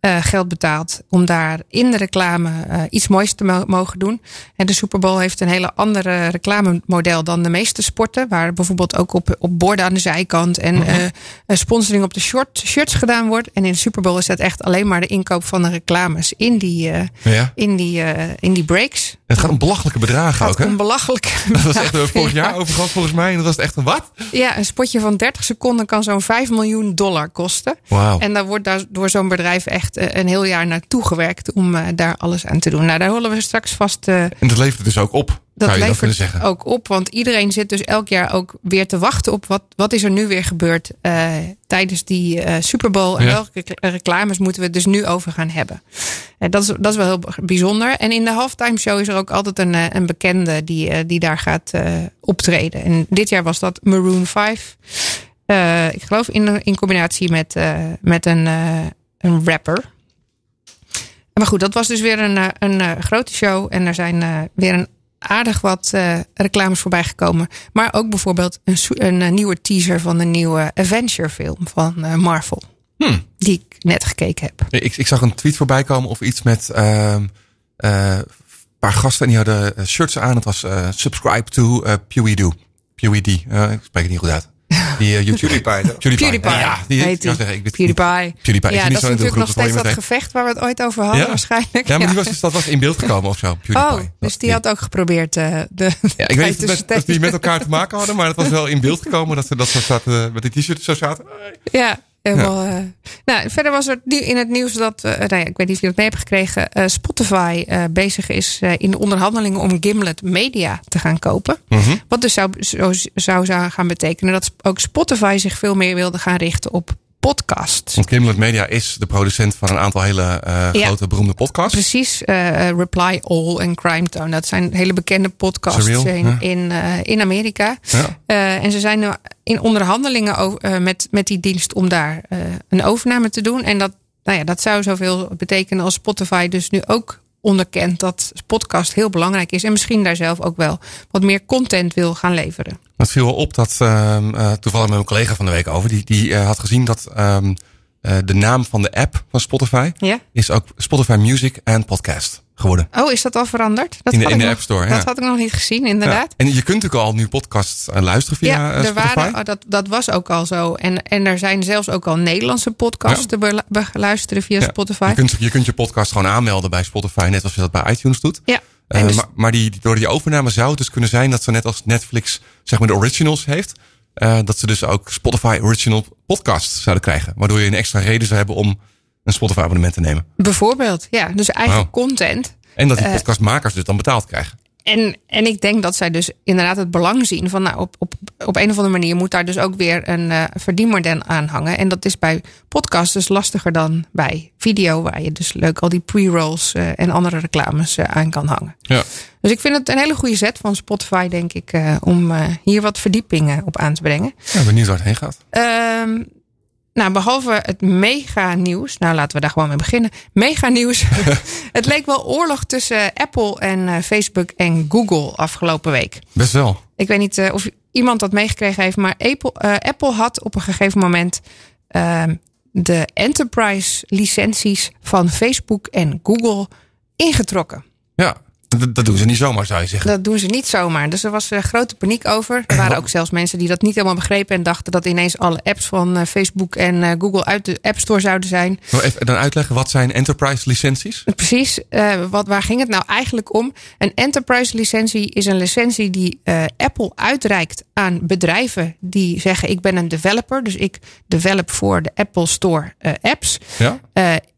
eh, geld betaald om daar in de reclame eh, iets moois te mo- mogen doen. En de Super Bowl heeft een hele andere reclamemodel dan de meeste sporten. Waar bijvoorbeeld ook op, op borden aan de zijkant en eh, eh, sponsoring op de short, shirts gedaan wordt. En in de Super Bowl is dat echt alleen maar de inkoop van de reclames in die, ja. in die, in die breaks. Het gaat om belachelijke bedragen Gaat ook, hè? om belachelijk. Dat was echt vorig jaar gehad volgens mij. En dat was echt een wat? Ja, een spotje van 30 seconden kan zo'n 5 miljoen dollar kosten. Wauw. En daar wordt daar door zo'n bedrijf echt eh, een heel jaar naartoe gewerkt om eh, daar alles aan te doen. Nou, daar horen we straks vast. eh, En dat levert dus ook op, dat zou je levert zeggen. ook op, want iedereen zit dus elk jaar ook weer te wachten op wat, wat is er nu weer gebeurd tijdens die Super Bowl. En Ja. welke recla- reclames moeten we het dus nu over gaan hebben. En dat, is, dat is wel heel bijzonder. En in de halftime show is er ook altijd een, een bekende die, die daar gaat optreden. En dit jaar was dat Maroon 5. Eh, ik geloof in, in combinatie met, met een, een rapper. Maar goed, dat was dus weer een, eh, een eh, grote show. En er zijn eh, weer een aardig wat reclames voorbij gekomen. Maar ook bijvoorbeeld een, een, nieuwe teaser van de nieuwe Avenger film van Marvel. Hmm. Die ik net gekeken heb. Ik, ik zag een tweet voorbij komen of iets met een paar gasten. En die hadden shirts aan. Het was subscribe to uh. Eh, ik spreek het niet goed uit. Die eh, YouTube. PewDiePie? PewDiePie Ja, die, heet die. zeggen, ik weet PewDiePie. Ja, dat is natuurlijk nog steeds dat gevecht waar we het ooit over hadden Ja. waarschijnlijk. Ja, maar die was, dus- dat was in beeld gekomen of zo. PewDiePie. Oh, dus die had ook geprobeerd eh, de Ja, ik weet niet of die met elkaar te maken hadden, maar het was wel in beeld gekomen dat ze dat zo zaten, met die t-shirt zo zaten. Ja, helemaal. eh. nou, verder was er in het nieuws dat, eh, nou ja, ik weet niet of je dat mee hebt gekregen, eh, Spotify bezig is in de onderhandelingen om Gimlet Media te gaan kopen. Mhm. Wat dus zou, zo, zou, zou gaan betekenen dat ook Spotify zich veel meer wilde gaan richten op podcasts. Want Gimlet Media is de producent van een aantal hele eh, Ja. grote beroemde podcasts. Precies, eh, Reply All en Crime Tone. Dat zijn hele bekende podcasts Surreal, in, ja. in, eh, in Amerika. Ja. Eh, en ze zijn nu in onderhandelingen over, eh, met, met die dienst om daar eh, een overname te doen. En dat, nou ja, dat zou zoveel betekenen als Spotify dus nu ook onderkent dat podcast heel belangrijk is. En misschien daar zelf ook wel wat meer content wil gaan leveren. Het viel wel op dat eh, toevallig met mijn collega van de week over. Die, die eh, had gezien dat ehm, eh, de naam van de app van Spotify Ja? is ook Spotify Music en Podcast geworden. Oh, is dat al veranderd? Dat In de- had in ik de nog- App Store, Dat ja. had ik nog niet gezien, inderdaad. Ja. En je kunt natuurlijk al nu podcasts eh, luisteren via Ja, eh, er Spotify. waren, oh, dat, dat was ook al zo. En, en er zijn zelfs ook al Nederlandse podcasts te belu- beluisteren via Spotify. Je kunt, je kunt je podcast gewoon aanmelden bij Spotify, net als je dat bij iTunes doet. Ja. Eh, dus- maar maar die, door die overname zou het dus kunnen zijn dat ze net als Netflix zeg maar de originals heeft, dat ze dus ook Spotify original podcasts zouden krijgen. Waardoor je een extra reden zou hebben om een Spotify abonnement te nemen. Bijvoorbeeld, ja. Dus eigen content. En dat die Eh, podcastmakers dus dan betaald krijgen. En, en ik denk dat zij dus inderdaad het belang zien van nou, op, op, op een of andere manier moet daar dus ook weer een eh verdienmodel aan hangen. En dat is bij podcasts dus lastiger dan bij video, waar je dus leuk al die pre-rolls eh, en andere reclames aan kan hangen. Ja. Dus ik vind het een hele goede zet van Spotify, denk ik, om hier wat verdiepingen op aan te brengen. ja, benieuwd waar het heen gaat. Nou, behalve het mega nieuws. Nou, laten we daar gewoon mee beginnen. Mega nieuws. het leek wel oorlog tussen Apple en eh, Facebook en Google afgelopen week. Best wel. Ik weet niet eh, of iemand dat meegekregen heeft, maar Apple, eh, Apple had op een gegeven moment ehm, de enterprise licenties van Facebook en Google ingetrokken. Ja, dat, dat doen ze niet zomaar zou je zeggen. Dat doen ze niet zomaar. Dus er was eh, grote paniek over. Er waren ook zelfs mensen die dat niet helemaal begrepen en dachten dat ineens alle apps van eh, Facebook en eh, Google uit de App Store zouden zijn. Nou, even dan uitleggen, wat zijn enterprise licenties? Precies, wat, waar ging het nou eigenlijk om? Een enterprise licentie is een licentie die Apple uitreikt aan bedrijven die zeggen: Ik ben een developer, dus ik develop voor de Apple Store apps. Ja?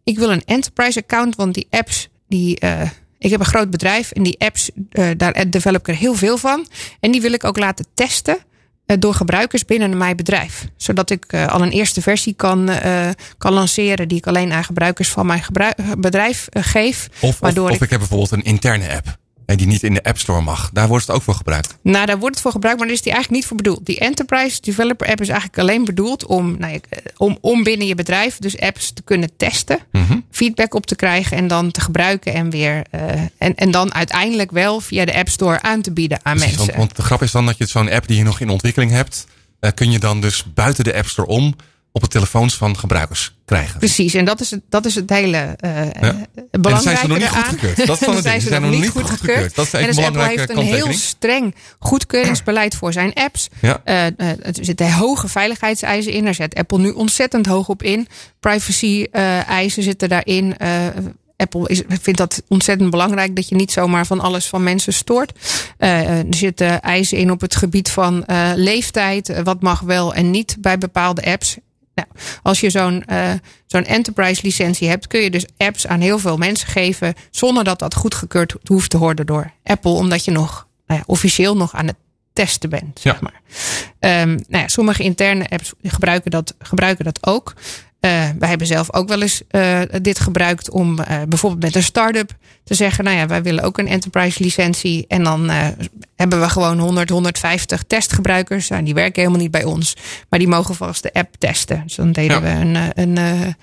Ik wil een enterprise account, want die apps die. Ik heb een groot bedrijf en die apps, eh, daar develop ik er heel veel van. En die wil ik ook laten testen eh, door gebruikers binnen mijn bedrijf. Zodat ik eh, al een eerste versie kan, kan lanceren die ik alleen aan gebruikers van mijn bedrijf geef. Of, of, waardoor of ik, ik heb bijvoorbeeld een interne app. Eh, Die niet in de App Store mag. Daar wordt het ook voor gebruikt. nou, daar wordt het voor gebruikt, maar daar is die eigenlijk niet voor bedoeld. Die Enterprise Developer App is eigenlijk alleen bedoeld om, nou, ja, eh, om, om binnen je bedrijf dus apps te kunnen testen, feedback op te krijgen en dan te gebruiken en weer. eh, en, en dan uiteindelijk wel via de App Store aan te bieden aan Precies, mensen. want de grap is dan dat je zo'n app die je nog in ontwikkeling hebt, eh, kun je dan dus buiten de App Store om op de telefoons van gebruikers krijgen. Precies, en dat is het, dat is het hele eh En dan belangrijke zijn ze nog niet eraan. goedgekeurd. Dat van het zijn Ze zijn nog nog niet goedgekeurd. goedgekeurd. Dat is En dus een Apple heeft belangrijke een heel streng goedkeuringsbeleid voor zijn apps. Ja. Eh, eh, er zitten hoge veiligheidseisen in. Daar zet Apple nu ontzettend hoog op in. Privacy-eisen zitten daarin. Eh, Apple is, vindt dat ontzettend belangrijk dat je niet zomaar van alles van mensen stoort. Eh, er zitten eisen in op het gebied van eh, leeftijd. eh, Wat mag wel en niet bij bepaalde apps. Nou, als je zo'n eh, zo'n enterprise licentie hebt, kun je dus apps aan heel veel mensen geven. zonder dat dat goedgekeurd hoeft te worden door Apple. Omdat je nog nou ja, officieel nog aan het testen bent. Zeg maar. Ehm, nou ja, sommige interne apps gebruiken dat, gebruiken dat ook. Eh, wij hebben zelf ook wel eens eh, dit gebruikt om eh, bijvoorbeeld met een start-up te zeggen: Nou ja, wij willen ook een enterprise licentie. En dan hebben we gewoon 100, 150 testgebruikers. Nou, die werken helemaal niet bij ons, maar die mogen vast de app testen. Dus dan deden Ja. we een. een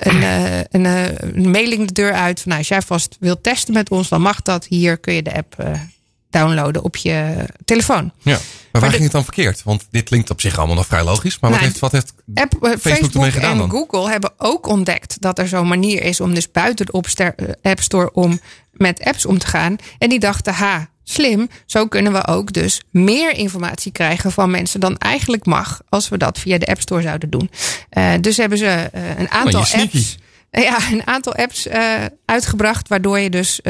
een, een, eh, een mailing de deur uit. Van, nou, als jij vast wilt testen met ons, dan mag dat. Hier kun je de app downloaden op je telefoon. Ja. Maar waar de- ging het dan verkeerd? Want dit klinkt op zich allemaal nog vrij logisch. Maar wat Nou, heeft, wat heeft App, eh, Facebook, ermee gedaan en dan? Google hebben ook ontdekt dat er zo'n manier is om dus buiten de eh, App Store om met apps om te gaan. En die dachten, ha, slim, zo kunnen we ook dus meer informatie krijgen van mensen dan eigenlijk mag als we dat via de App Store zouden doen. Eh, dus hebben ze eh, een aantal je sneaky. apps, ja, een aantal apps uitgebracht, waardoor je dus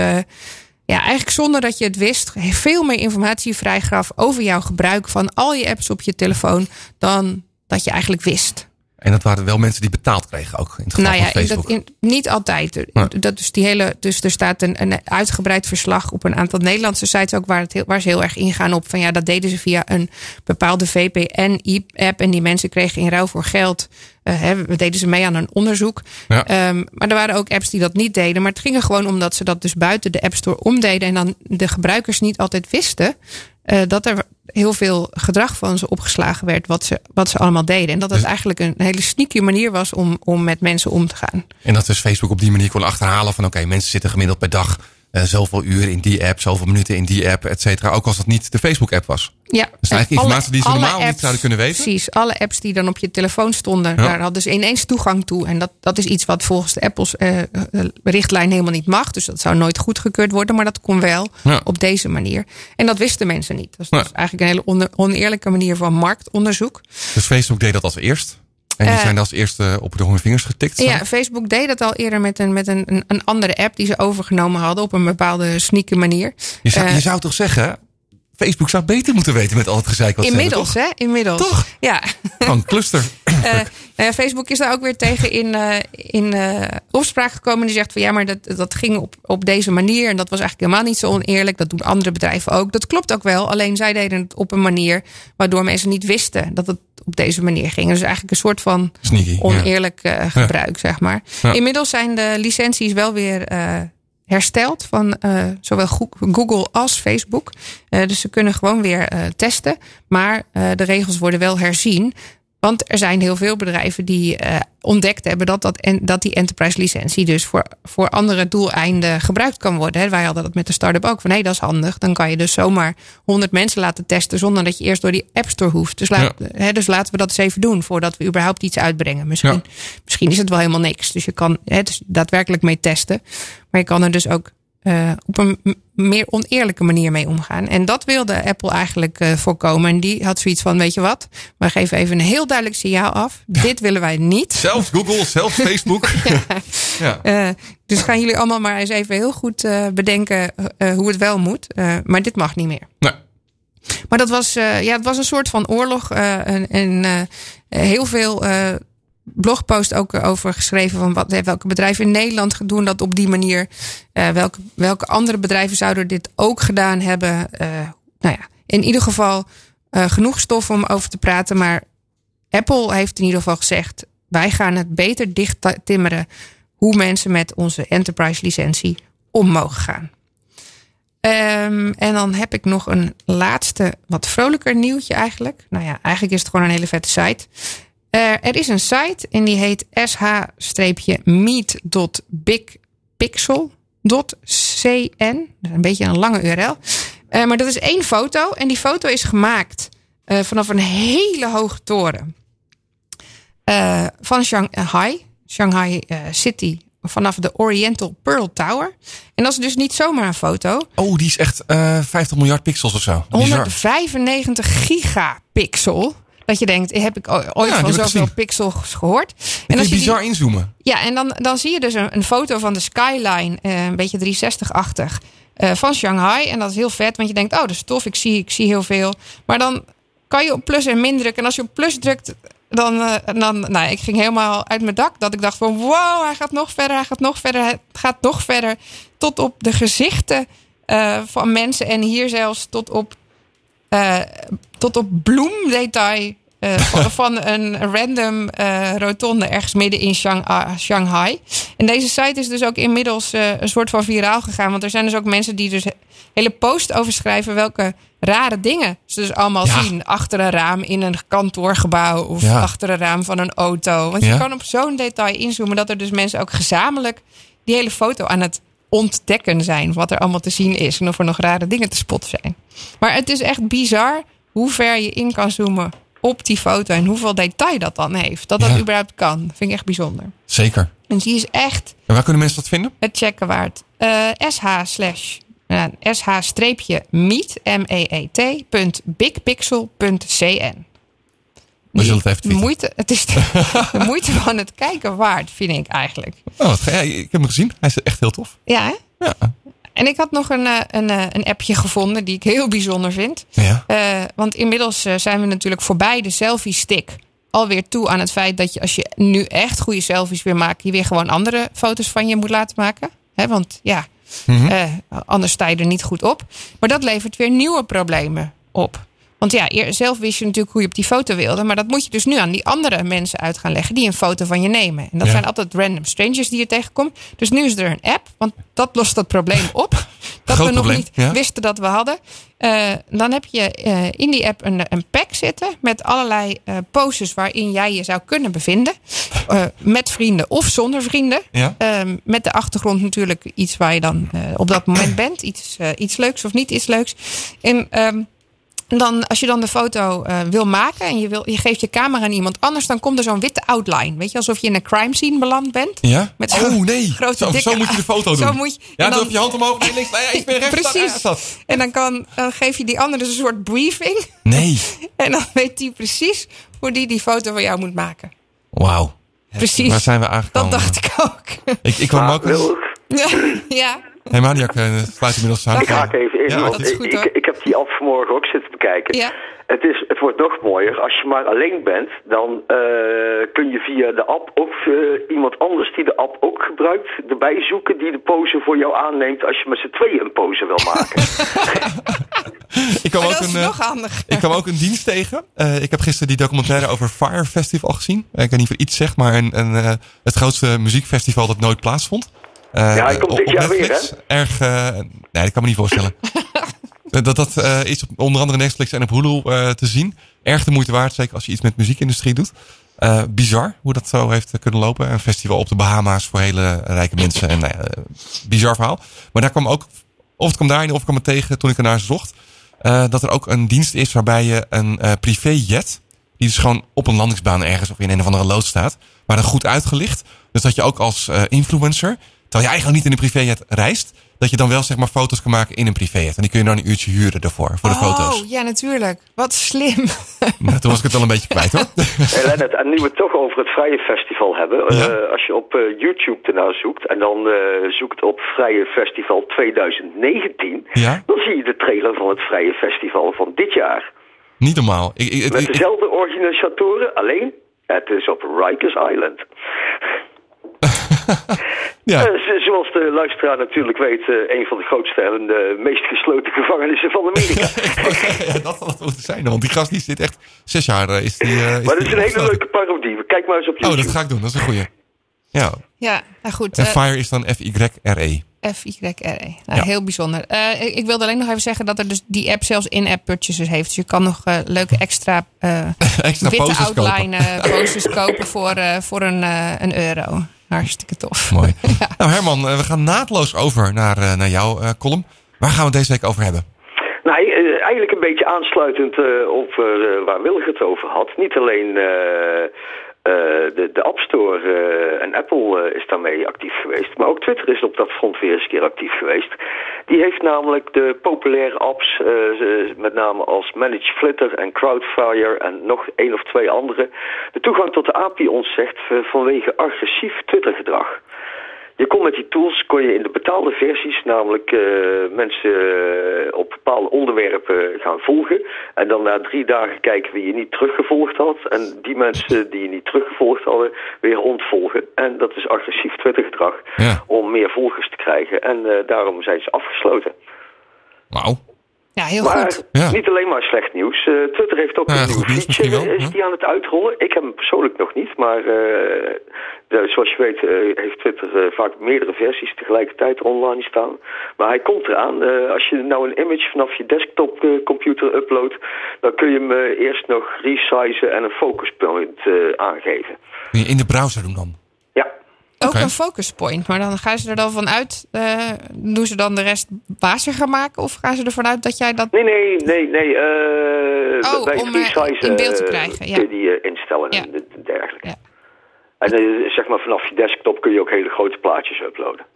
ja, eigenlijk zonder dat je het wist, veel meer informatie vrijgaf over jouw gebruik van al je apps op je telefoon dan dat je eigenlijk wist. En dat waren wel mensen die betaald kregen ook in het geval Nou ja, van Facebook. dat, in, niet altijd. Nee. Dat is die hele, dus er staat een, een uitgebreid verslag op een aantal Nederlandse sites ook waar, het heel, waar ze heel erg ingaan op van ja, dat deden ze via een bepaalde VPN-app en die mensen kregen in ruil voor geld. eh, hè, we deden ze mee aan een onderzoek. Ja. Ehm, maar er waren ook apps die dat niet deden. Maar het ging er gewoon om dat ze dat dus buiten de App Store omdeden. En dan de gebruikers niet altijd wisten eh, dat er heel veel gedrag van ze opgeslagen werd. Wat ze, wat ze allemaal deden. En dat het eigenlijk een hele sneaky manier was om, om met mensen om te gaan. En dat dus Facebook op die manier kon achterhalen van oké, mensen zitten gemiddeld per dag eh, zoveel uur in die app, zoveel minuten in die app, et cetera. Ook als dat niet de Facebook-app was. Ja, Dat is eigenlijk alle- informatie die ze normaal niet zouden kunnen weten. Precies, alle apps die dan op je telefoon stonden, Ja. daar hadden ze ineens toegang toe. En dat, dat is iets wat volgens de Apples eh, eh, richtlijn helemaal niet mag. Dus dat zou nooit goedgekeurd worden, maar dat kon wel Ja. op deze manier. En dat wisten mensen niet. Dat is Ja. dus eigenlijk een hele on- oneerlijke manier van marktonderzoek. Dus Facebook deed dat als eerst. En die Eh, zijn als eerste op de vingers getikt. zo. Ja, Facebook deed dat al eerder met een, met een, een, andere app die ze overgenomen hadden op een bepaalde sneaky manier. Je, zou, Eh, je zou toch zeggen, Facebook zou beter moeten weten met al het gezeik wat hebben, Inmiddels, hè? Inmiddels. Toch? Ja. Gewoon cluster. Eh, nou Facebook is daar ook weer tegen in, eh, in eh, opspraak gekomen. Die zegt van ja, maar dat, dat ging op, op deze manier. En dat was eigenlijk helemaal niet zo oneerlijk. Dat doen andere bedrijven ook. Dat klopt ook wel. Alleen zij deden het op een manier waardoor mensen niet wisten dat het op deze manier ging. Dus eigenlijk een soort van Sneaky. oneerlijk gebruik, zeg maar. Ja. Inmiddels zijn de licenties wel weer hersteld van eh, zowel Go- Google als Facebook. Eh, dus ze kunnen gewoon weer eh, testen. Maar de regels worden wel herzien. Want er zijn heel veel bedrijven die eh, ontdekt hebben dat, dat, en, dat die enterprise licentie dus voor, voor andere doeleinden gebruikt kan worden. Hè. Wij hadden dat met de start-up ook. Van hé, dat is handig. Dan kan je dus zomaar 100 mensen laten testen zonder dat je eerst door die App Store hoeft. Dus, laat, hè, dus laten we dat eens even doen voordat we überhaupt iets uitbrengen. Misschien, misschien is het wel helemaal niks. Dus je kan het is daadwerkelijk mee testen. Maar je kan er dus ook eh, op een meer oneerlijke manier mee omgaan. En dat wilde Apple eigenlijk eh, voorkomen. En die had zoiets van: weet je wat, we geven even een heel duidelijk signaal af. Dit willen wij niet. Zelfs Google, zelfs Facebook. ja. Eh, dus gaan jullie allemaal maar eens even heel goed bedenken hoe het wel moet. Maar dit mag niet meer. Nee. Maar dat was, ja, het was een soort van oorlog. en heel veel blogpost ook over geschreven. Van wat, welke bedrijven in Nederland doen dat op die manier. Eh, welke, welke andere bedrijven zouden dit ook gedaan hebben. Eh, nou ja, in ieder geval eh, genoeg stof om over te praten. Maar Apple heeft in ieder geval gezegd: wij gaan het beter dicht timmeren. Hoe mensen met onze enterprise licentie om mogen gaan. Ehm, en dan heb ik nog een laatste, wat vrolijker nieuwtje eigenlijk. Nou ja, eigenlijk is het gewoon een hele vette site. Eh, er is een site en die heet sh-meet.bigpixel.cn. Dat is een beetje een lange URL. Eh, maar dat is één foto en die foto is gemaakt eh, vanaf een hele hoge toren. Van Shanghai, Shanghai City, vanaf de Oriental Pearl Tower. En dat is dus niet zomaar een foto. Oh, die is echt eh 50 miljard pixels of zo. Bizar. 195 gigapixel. Dat je denkt, heb ik ooit Ja, van zoveel pixels gehoord? Je als je die- bizar inzoomen. ja, en dan, dan zie je dus een, een foto van de skyline, eh, een beetje 360-achtig, eh, van Shanghai. En dat is heel vet, want je denkt, oh, dat is tof, ik zie, ik zie heel veel. Maar dan kan je op plus en min drukken. En als je op plus drukt, dan, eh, dan nou, ik ging helemaal uit mijn dak. Dat ik dacht van, wow, hij gaat nog verder, hij gaat nog verder, hij gaat nog verder. Tot op de gezichten van mensen. En hier zelfs tot op, tot op bloemdetail. Eh, van, van een random eh, rotonde ergens midden in ah, Shanghai. En deze site is dus ook inmiddels eh, een soort van viraal gegaan. Want er zijn dus ook mensen die dus hele post over schrijven welke rare dingen ze dus allemaal Ja. zien. Achter een raam in een kantoorgebouw of Ja. achter een raam van een auto. Want Ja. je kan op zo'n detail inzoomen dat er dus mensen ook gezamenlijk die hele foto aan het ontdekken zijn. Wat er allemaal te zien is en of er nog rare dingen te spotten zijn. Maar het is echt bizar hoe ver je in kan zoomen op die foto en hoeveel detail dat dan heeft. Dat dat Ja. überhaupt kan. vind ik echt bijzonder. Zeker. En die is echt En waar kunnen mensen dat vinden? het checken waard. Eh, sh slash eh, sh-meet m-e-e-t bigpixel.cn. We zullen het even de tweeten. moeite, het is de, de moeite van het kijken waard, vind ik eigenlijk. Oh, wat ga- ja, ik heb hem gezien. Hij is echt heel tof. Ja, hè? Ja. En ik had nog een, eh, een, eh, een appje gevonden die ik heel bijzonder vind. Ja. Eh, want inmiddels zijn we natuurlijk voorbij de selfie stick. Alweer toe aan het feit dat je als je nu echt goede selfies wil maken, je weer gewoon andere foto's van je moet laten maken. Hè, want ja, eh, anders sta je er niet goed op. Maar dat levert weer nieuwe problemen op. Want ja, zelf wist je natuurlijk hoe je op die foto wilde. Maar dat moet je dus nu aan die andere mensen uit gaan leggen die een foto van je nemen. En dat Ja. zijn altijd random strangers die je tegenkomt. Dus nu is er een app, want dat lost dat probleem op. dat Groot we nog probleem, niet ja. wisten dat we hadden. Eh, dan heb je eh, in die app een, een pack zitten met allerlei eh, poses waarin jij je zou kunnen bevinden. Met vrienden of zonder vrienden. Ja. Ehm, met de achtergrond natuurlijk iets waar je dan op dat moment bent. Iets, iets leuks of niet iets leuks. En ehm, dan, als je dan de foto eh, wil maken en je, wil, je geeft je camera aan iemand anders, dan komt er zo'n witte outline. Weet je, alsof je in een crime scene beland bent. Ja? Met zo'n oh nee, grote, zo, dikke- zo moet je de foto doen. Zo moet je, ja, en dan dan- heb je hand omhoog, nee, links, nee, ik ben rechts. Precies. dat. En dan, kan, dan geef je die andere dus een soort briefing. Nee, En dan weet die precies hoe die die foto van jou moet maken. wauw. Precies. Waar zijn we aangekomen? Dat dacht ik ook. Ik, ik kwam ook... Ja. Hey Maniak, eh, sluit inmiddels aan. ik haak even in. Ja, want dat is goed, ik, ik, ik heb die app vanmorgen ook zitten bekijken. Ja. Het, is, het wordt nog mooier. Als je maar alleen bent, dan eh, kun je via de app ook eh, iemand anders die de app ook gebruikt, erbij zoeken die de pose voor jou aanneemt als je met z'n tweeën een pose wil maken. Ik kwam ook dat is een, nog handig. Ik kwam ook een dienst tegen. Eh, ik heb gisteren die documentaire over Fire Festival gezien. Ik weet niet of het iets zegt, maar een, een, eh, het grootste muziekfestival dat nooit plaatsvond. Eh, Ja, hij komt op- dit jaar weer, Netflix. Erg, eh, nee, dat kan me niet voorstellen. Eh, dat dat eh, is op onder andere Netflix en op Hulu eh, te zien. Erg de moeite waard, zeker als je iets met muziekindustrie doet. Eh, bizar hoe dat zo heeft kunnen lopen. Een festival op de Bahama's voor hele rijke mensen. En, nou ja, bizar verhaal. Maar daar kwam ook, of het kwam daarin of ik kwam het tegen toen ik ernaar zocht. eh, dat er ook een dienst is waarbij je een eh privéjet, die dus gewoon op een landingsbaan ergens of in een of andere loods staat, maar dan goed uitgelicht. Dus dat je ook als eh, influencer, terwijl je eigenlijk niet in een privéjet reist, dat je dan wel zeg maar foto's kan maken in een privéjet. En die kun je dan een uurtje huren daarvoor, voor de foto's. Oh, ja, natuurlijk. Wat slim. Nou, toen was ik het wel een beetje kwijt hoor. Hey Lennart, en nu we het toch over het Vrije Festival hebben. eh, als je op eh, YouTube ernaar zoekt en dan eh, zoekt op Vrije Festival 2019... Ja? dan zie je de trailer van het Vrije Festival van dit jaar. Niet normaal. Ik, ik, Met ik- dezelfde organisatoren, alleen het is op Rikers Island. ja. Eh, zo- zoals de luisteraar natuurlijk weet, eh, een van de grootste en de meest gesloten gevangenissen van Amerika. Ja, dat had het moeten zijn. Want die gast die zit echt zes jaar. eh, is die, eh, is maar dat is een hele leuke parodie. Kijk maar eens op YouTube. Oh, dat ga ik doen. Dat is een goeie. Ja. Ja, nou goed. En eh, Fire is dan F-Y-R-E. F-Y-R-E. Nou, Ja. Heel bijzonder. Eh, ik, ik wilde alleen nog even zeggen dat er dus die app zelfs in-app purchases heeft. Dus je kan nog eh, leuke extra, eh, Extra witte poses kopen. outline eh, posters kopen voor, eh, voor een, eh, een euro. Hartstikke tof. Mooi. Nou Herman, eh, we gaan naadloos over naar, eh, naar jouw eh, column. Waar gaan we het deze week over hebben? Nou, eigenlijk een beetje aansluitend eh, op eh, waar Wilg het over had. Niet alleen eh, de, de App Store eh, en Apple eh, is daarmee actief geweest. Maar ook Twitter is op dat front weer eens een keer actief geweest. Die heeft namelijk de populaire apps, met name als Manage Flitter en Crowdfire en nog één of twee andere, de toegang tot de API ontzegt eh, vanwege agressief Twittergedrag. Je kon met die tools kon je in de betaalde versies namelijk eh, mensen eh, op bepaalde onderwerpen gaan volgen. En dan na drie dagen kijken wie je niet teruggevolgd had. En die mensen die je niet teruggevolgd hadden, weer ontvolgen. En dat is agressief Twittergedrag Ja. om meer volgers te krijgen. En eh, daarom zijn ze afgesloten. Wauw. Ja, heel Maar goed. Ja. niet alleen maar slecht nieuws. Eh, Twitter heeft ook Ja, een nieuw feature wel, is ja. die aan het uitrollen. Ik heb hem persoonlijk nog niet, maar eh, de- zoals je weet eh, heeft Twitter eh, vaak meerdere versies tegelijkertijd online staan. Maar hij komt eraan. Eh, als je nou een image vanaf je desktop eh, computer uploadt, dan kun je hem eerst nog resizen en een focus point eh, aangeven. In de browser doen dan? Ook een focus point. Maar dan gaan ze er dan vanuit. eh doen ze dan de rest baziger maken? Of gaan ze ervan uit dat jij dat. Nee, nee, nee, nee. eh Oh, bij om, eh, in beeld te krijgen, ja. kun je die eh, instellen Ja. en de- dergelijke. Ja. En zeg maar vanaf je desktop kun je ook hele grote plaatjes uploaden.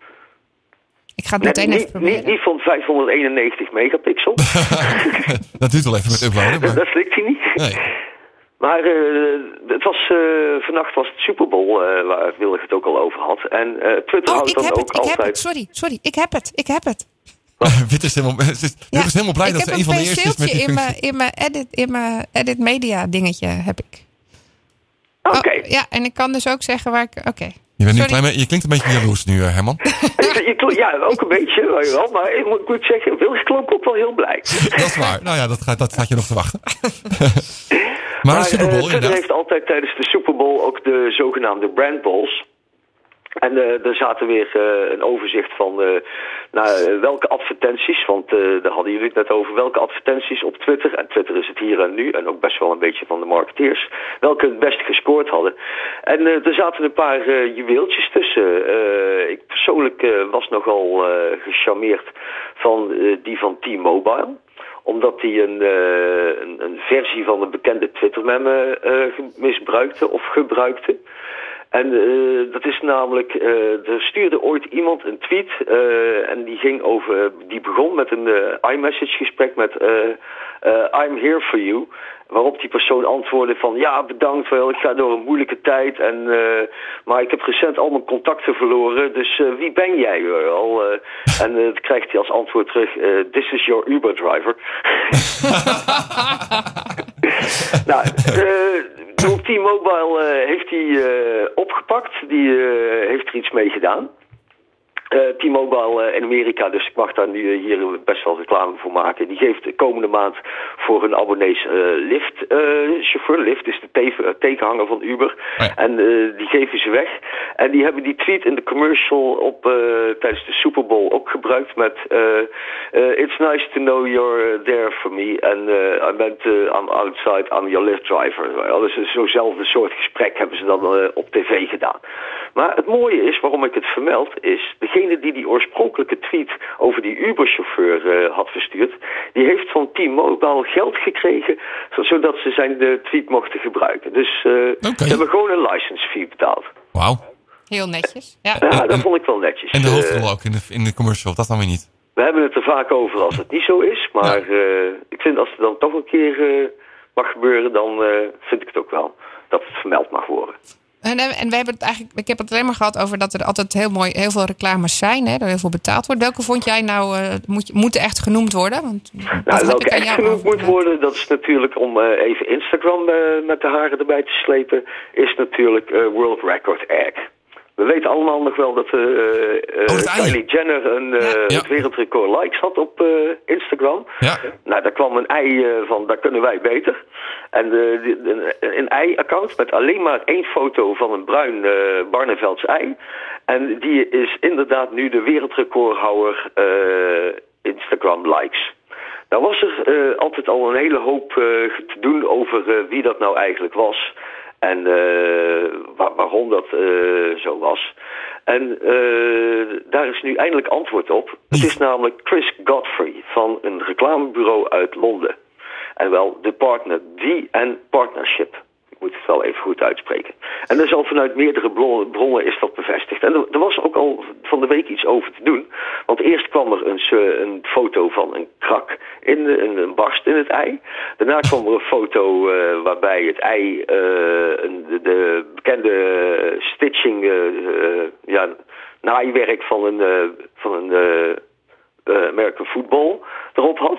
Ik ga het meteen even niet, proberen. niet, niet van 591 megapixel. dat duurt wel even met uploaden. Maar... dat slikt hij niet. Nee. Maar eh, het was, eh, vannacht was het Super Bowl, eh, waar Willig het ook al over had. En eh, Twitter Oh, houdt dan heb ook het. Ik heb altijd... het. Sorry, sorry. Ik heb het. Ik heb het. Wit is helemaal, ze is, helemaal blij ik dat heb ze een van de eerste is met die in functie. mijn, in mijn edit, in mijn edit media dingetje heb ik. Oké. Oh, ja, en ik kan dus ook zeggen waar ik. Oké. Je, bent nu klein, beetje- je klinkt een beetje jaloers nu, eh, Herman. Ja, ook een beetje, wel. Maar ik moet, ik zeggen, Willig klonk ook wel heel blij. dat is waar. Nou ja, dat, gaat, dat staat je nog te wachten. maar, de Super eh, Bowl, inderdaad. heeft altijd tijdens de Super Bowl ook de zogenaamde brand balls. En uh, er zaten weer uh, een overzicht van nou, welke advertenties, want daar hadden jullie het net over, welke advertenties op Twitter, en Twitter is het hier en nu, en ook best wel een beetje van de marketeers, welke het best gescoord hadden. En er zaten een paar juweeltjes tussen. ik persoonlijk was nogal gecharmeerd van die van T-Mobile omdat hij een, een, versie van een bekende Twitter-meme uh, misbruikte of gebruikte. En uh, dat is namelijk, er stuurde ooit iemand een tweet en die ging over, die begon met een iMessage gesprek met I'm here for you. Waarop die persoon antwoordde van ja bedankt wel, ik ga door een moeilijke tijd. En, maar ik heb recent al mijn contacten verloren, dus wie ben jij? Uh, en dan krijgt hij als antwoord terug, this is your Uber driver. nou, T-Mobile heeft hij opgepakt, die heeft er iets mee gedaan. Uh, T-Mobile uh, in Amerika, dus ik mag daar nu uh, hier best wel reclame voor maken. Die geeft de komende maand voor hun abonnees Lyft chauffeur. Lyft is de tekenhanger van Uber. Oh. En die geven ze weg. En die hebben die tweet in de commercial op, tijdens de Super Bowl ook gebruikt met It's nice to know you're there for me. En I meant I'm outside, I'm your Lyft driver. Dus zo'nzelfde soort gesprek hebben ze dan op tv gedaan. Maar het mooie is, waarom ik het vermeld, is degene die die oorspronkelijke tweet over die Uber-chauffeur uh, had verstuurd, die heeft van T-Mobile geld gekregen, zodat ze zijn de tweet mochten gebruiken. Dus uh, okay. ze hebben gewoon een license fee betaald. Wauw. Heel netjes. Ja, ja dat vond ik wel netjes. En de hoofdrol ook in de, in de commercial, dat dan weer niet? We hebben het er vaak over als het niet zo is, maar ja. uh, ik vind als het dan toch een keer mag gebeuren, dan vind ik het ook wel dat het vermeld mag worden. En, en we hebben het eigenlijk, ik heb het alleen maar gehad over dat er altijd heel mooi, heel veel reclames zijn, hè, er heel veel betaald wordt. Welke vond jij nou uh, moet, moet echt genoemd worden? Want nou, welke echt genoemd moet worden, dat is natuurlijk om uh, even Instagram uh, met de haren erbij te slepen, is natuurlijk World Record Egg. We weten allemaal nog wel dat uh, uh, Kylie Jenner een uh, ja. het wereldrecord likes had op Instagram. Ja. Nou, daar kwam een ei van, daar kunnen wij beter. En een ei-account met alleen maar één foto van een bruin Barnevelds ei. En die is inderdaad nu de wereldrecordhouder Instagram likes. Nou was er altijd al een hele hoop te doen over wie dat nou eigenlijk was. En waar, waarom dat uh, zo was. En uh, daar is nu eindelijk antwoord op. Het is namelijk Chris Godfrey van een reclamebureau uit Londen. En wel de partner D Partnership moet het wel even goed uitspreken. En er zal vanuit meerdere bronnen is dat bevestigd. En er, er, was ook al van de week iets over te doen. Want eerst kwam er een, een foto van een krak in de, een, een, barst in het ei. Daarna kwam er een foto uh, waarbij het ei uh, een, de, de, bekende stitching, uh, ja, naaiwerk van een, van een American Football erop had.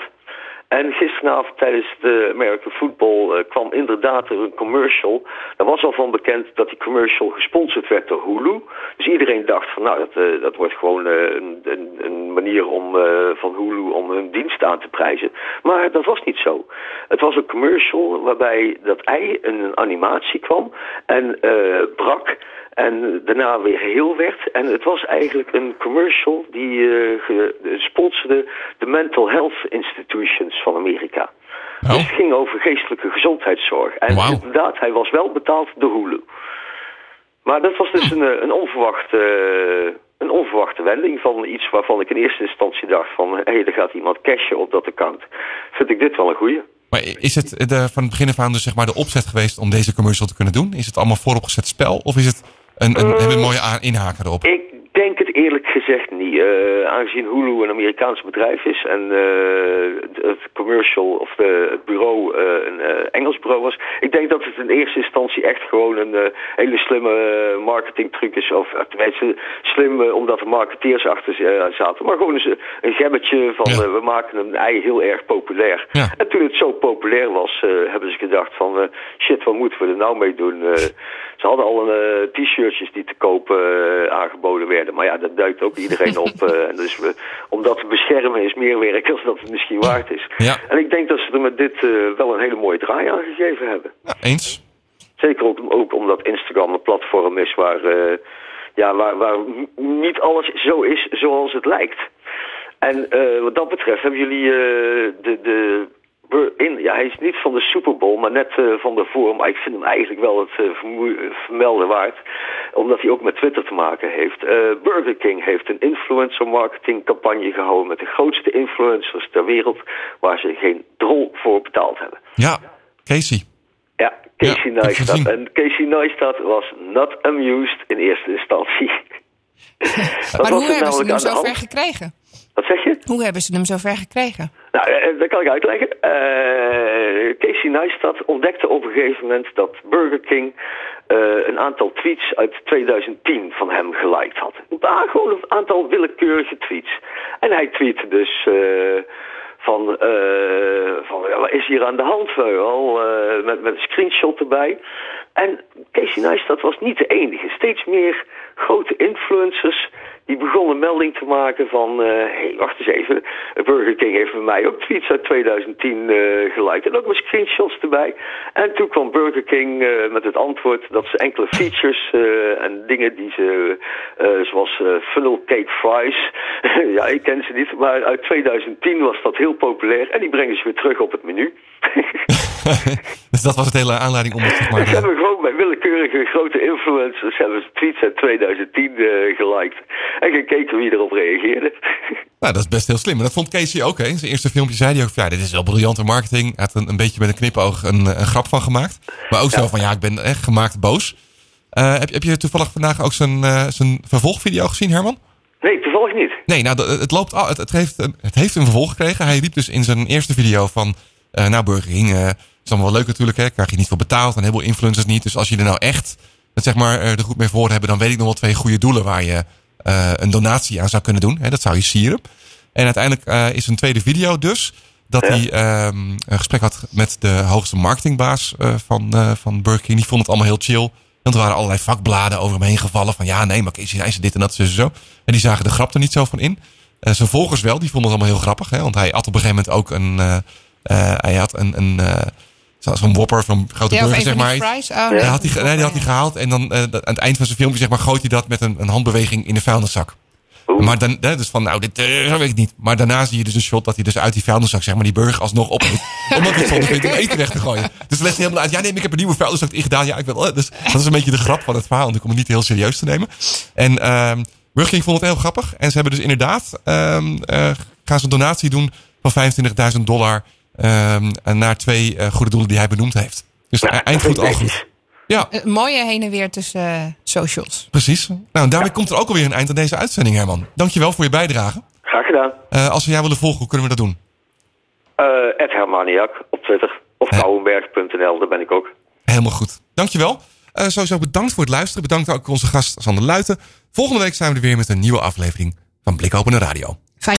En gisteravond tijdens de American Football uh, kwam inderdaad er een commercial. Er was al van bekend dat die commercial gesponsord werd door Hulu. Dus iedereen dacht van nou, dat, uh, dat wordt gewoon een, een, een, manier om, van Hulu om hun dienst aan te prijzen. Maar dat was niet zo. Het was een commercial waarbij dat ei een animatie kwam en brak. En daarna weer geheel werd. En het was eigenlijk een commercial die uh, sponsorde de Mental Health Institutions van Amerika. Oh. Dus het ging over geestelijke gezondheidszorg. En wow. inderdaad, hij was wel betaald door Hulu. Maar dat was dus een, eh, een, onverwachte, een onverwachte wending van iets waarvan ik in eerste instantie dacht van... hé, hey, er gaat iemand cashen op dat account. Vind ik dit wel een goeie. Maar is het de, van het begin af aan dus zeg maar de opzet geweest om deze commercial te kunnen doen? Is het allemaal vooropgezet spel? Of is het een, een, uh, een mooie inhaker erop? Ik denk het eerlijk gezegd niet. Uh, aangezien Hulu een Amerikaans bedrijf is en uh, het commercial of de, het bureau uh, een Engels bureau was. Ik denk dat het in eerste instantie echt gewoon een hele slimme marketingtruc is. Of tenminste slim omdat er marketeers achter zaten. Maar gewoon een, een gemmetje van ja. we maken een ei heel erg populair. Ja. En toen het zo populair was hebben ze gedacht van shit wat moeten we er nou mee doen. Ze hadden al een t-shirtjes die te koop aangeboden werden. Maar ja, dat duikt ook iedereen op. uh, dus we, om dat te beschermen is meer werk dan dat het misschien waard is. Ja. En ik denk dat ze er met dit uh, wel een hele mooie draai aan gegeven hebben. Ja, eens. Zeker ook, ook omdat Instagram een platform is waar... Uh, ja, waar, waar niet alles zo is zoals het lijkt. En eh, wat dat betreft hebben jullie eh, de, de in, ja, hij is niet van de Super Bowl, maar net eh, van daarvoor. Maar ik vind hem eigenlijk wel het eh, vermelden waard. Omdat hij ook met Twitter te maken heeft. Eh, Burger King heeft een influencer marketing campagne gehouden met de grootste influencers ter wereld. Waar ze geen drol voor betaald hebben. Ja, Casey. Ja, Casey Ja, Neistat. En Casey Neistat was not amused in eerste instantie. Maar hoe hebben ze hem aan de zo hand? ver gekregen? Wat zeg je? Hoe hebben ze hem zo ver gekregen? Nou, eh, dat kan ik uitleggen. Eh, Casey Neistat ontdekte op een gegeven moment dat Burger King eh, een aantal tweets uit 2010 van hem geliked had. Maar gewoon een aantal willekeurige tweets. En hij tweette dus eh, van, eh, van ja, wat is hier aan de hand? wel, eh, met, met een screenshot erbij. En Casey Neistat was niet de enige. Steeds meer grote influencers die begonnen melding te maken van... hé, hey, wacht eens even, Burger King heeft bij mij ook tweets uit 2010 eh geliked. En ook met screenshots erbij. En toen kwam Burger King eh, met het antwoord dat ze enkele features eh, en dingen die ze... eh, zoals eh, funnel cake fries, ja, ik ken ze niet, maar uit 2010 was dat heel populair. En die brengen ze weer terug op het menu. dus dat was het hele aanleiding om het, zeg maar... Ze eh, hebben gewoon bij willekeurige grote influencers hebben tweets uit 2010 eh, geliked. En gekeken wie erop reageerde. Nou, dat is best heel slim. En dat vond Casey ook. Hè. In zijn eerste filmpje zei hij ook: van, ja, dit is wel briljante marketing. Hij had een, een beetje met een knipoog een, een grap van gemaakt. Maar ook zo van: ja, ik ben echt gemaakt boos. Eh, heb, heb je toevallig vandaag ook zijn, eh, zijn vervolgvideo gezien, Herman? Nee, toevallig niet. Nee, nou, het, loopt al, het, het, heeft, een, het heeft een vervolg gekregen. Hij riep dus in zijn eerste video van... eh nou, Burger King eh, is allemaal wel leuk natuurlijk. Hè, krijg je niet veel betaald en heel veel influencers niet. Dus als je er nou echt het, zeg maar, eh, er goed mee voor hebben... dan weet ik nog wel twee goede doelen waar je eh, een donatie aan zou kunnen doen. Hè, dat zou je sieren. En uiteindelijk eh, is een tweede video dus... dat hij ehm, een gesprek had met de hoogste marketingbaas eh, van, eh, van Burger King. Die vond het allemaal heel chill. Want er waren allerlei vakbladen over hem heen gevallen. Van ja, nee, maar Casey Neistat dit en dat, zo, zo. En die zagen de grap er niet zo van in. Eh, zijn volgers wel, die vonden het allemaal heel grappig. Hè? Want hij had op een gegeven moment ook een... eh, hij had een... een eh, zo- Zo'n whopper van grote Ja, burger, zeg maar. die fries? Oh, Die nee. had hij, ge- nee, die had hij gehaald. En dan eh, aan het eind van zijn filmpje zeg maar, gooit hij dat met een, een handbeweging in de vuilniszak. Maar dan, hè, dus van, nou, dit eh, zo weet ik niet. Maar daarna zie je dus een shot dat hij dus uit die vuilniszak, zeg maar, die burger alsnog opeet. omdat hij het zonde vindt om eten weg te gooien. Dus legt hij helemaal uit, ja, nee, maar ik heb een nieuwe vuilniszak ingedaan. Ja, ik wil, dus dat is een beetje de grap van het verhaal. En ik kom het niet heel serieus te nemen. En ehm Burger King vond het heel grappig. En ze hebben dus inderdaad, ehm eh, gaan ze een donatie doen van 25.000 dollar naar twee eh, goede doelen die hij benoemd heeft. Dus Nou, eind dat goed, vind al goed. Ja, Een mooie heen en weer tussen eh, socials. precies. Nou, en daarmee komt er ook alweer een eind aan deze uitzending, Herman. Dankjewel voor je bijdrage. Graag gedaan. Eh, als we jou willen volgen, hoe kunnen we dat doen? Eh Ed Hermaniak op Twitter. Of Ja. kouwenberg.nl, daar ben ik ook. Helemaal goed. Dankjewel. Eh sowieso bedankt voor het luisteren. Bedankt ook onze gast Sander Luiten. Volgende week zijn we er weer met een nieuwe aflevering van Blik Openen Radio.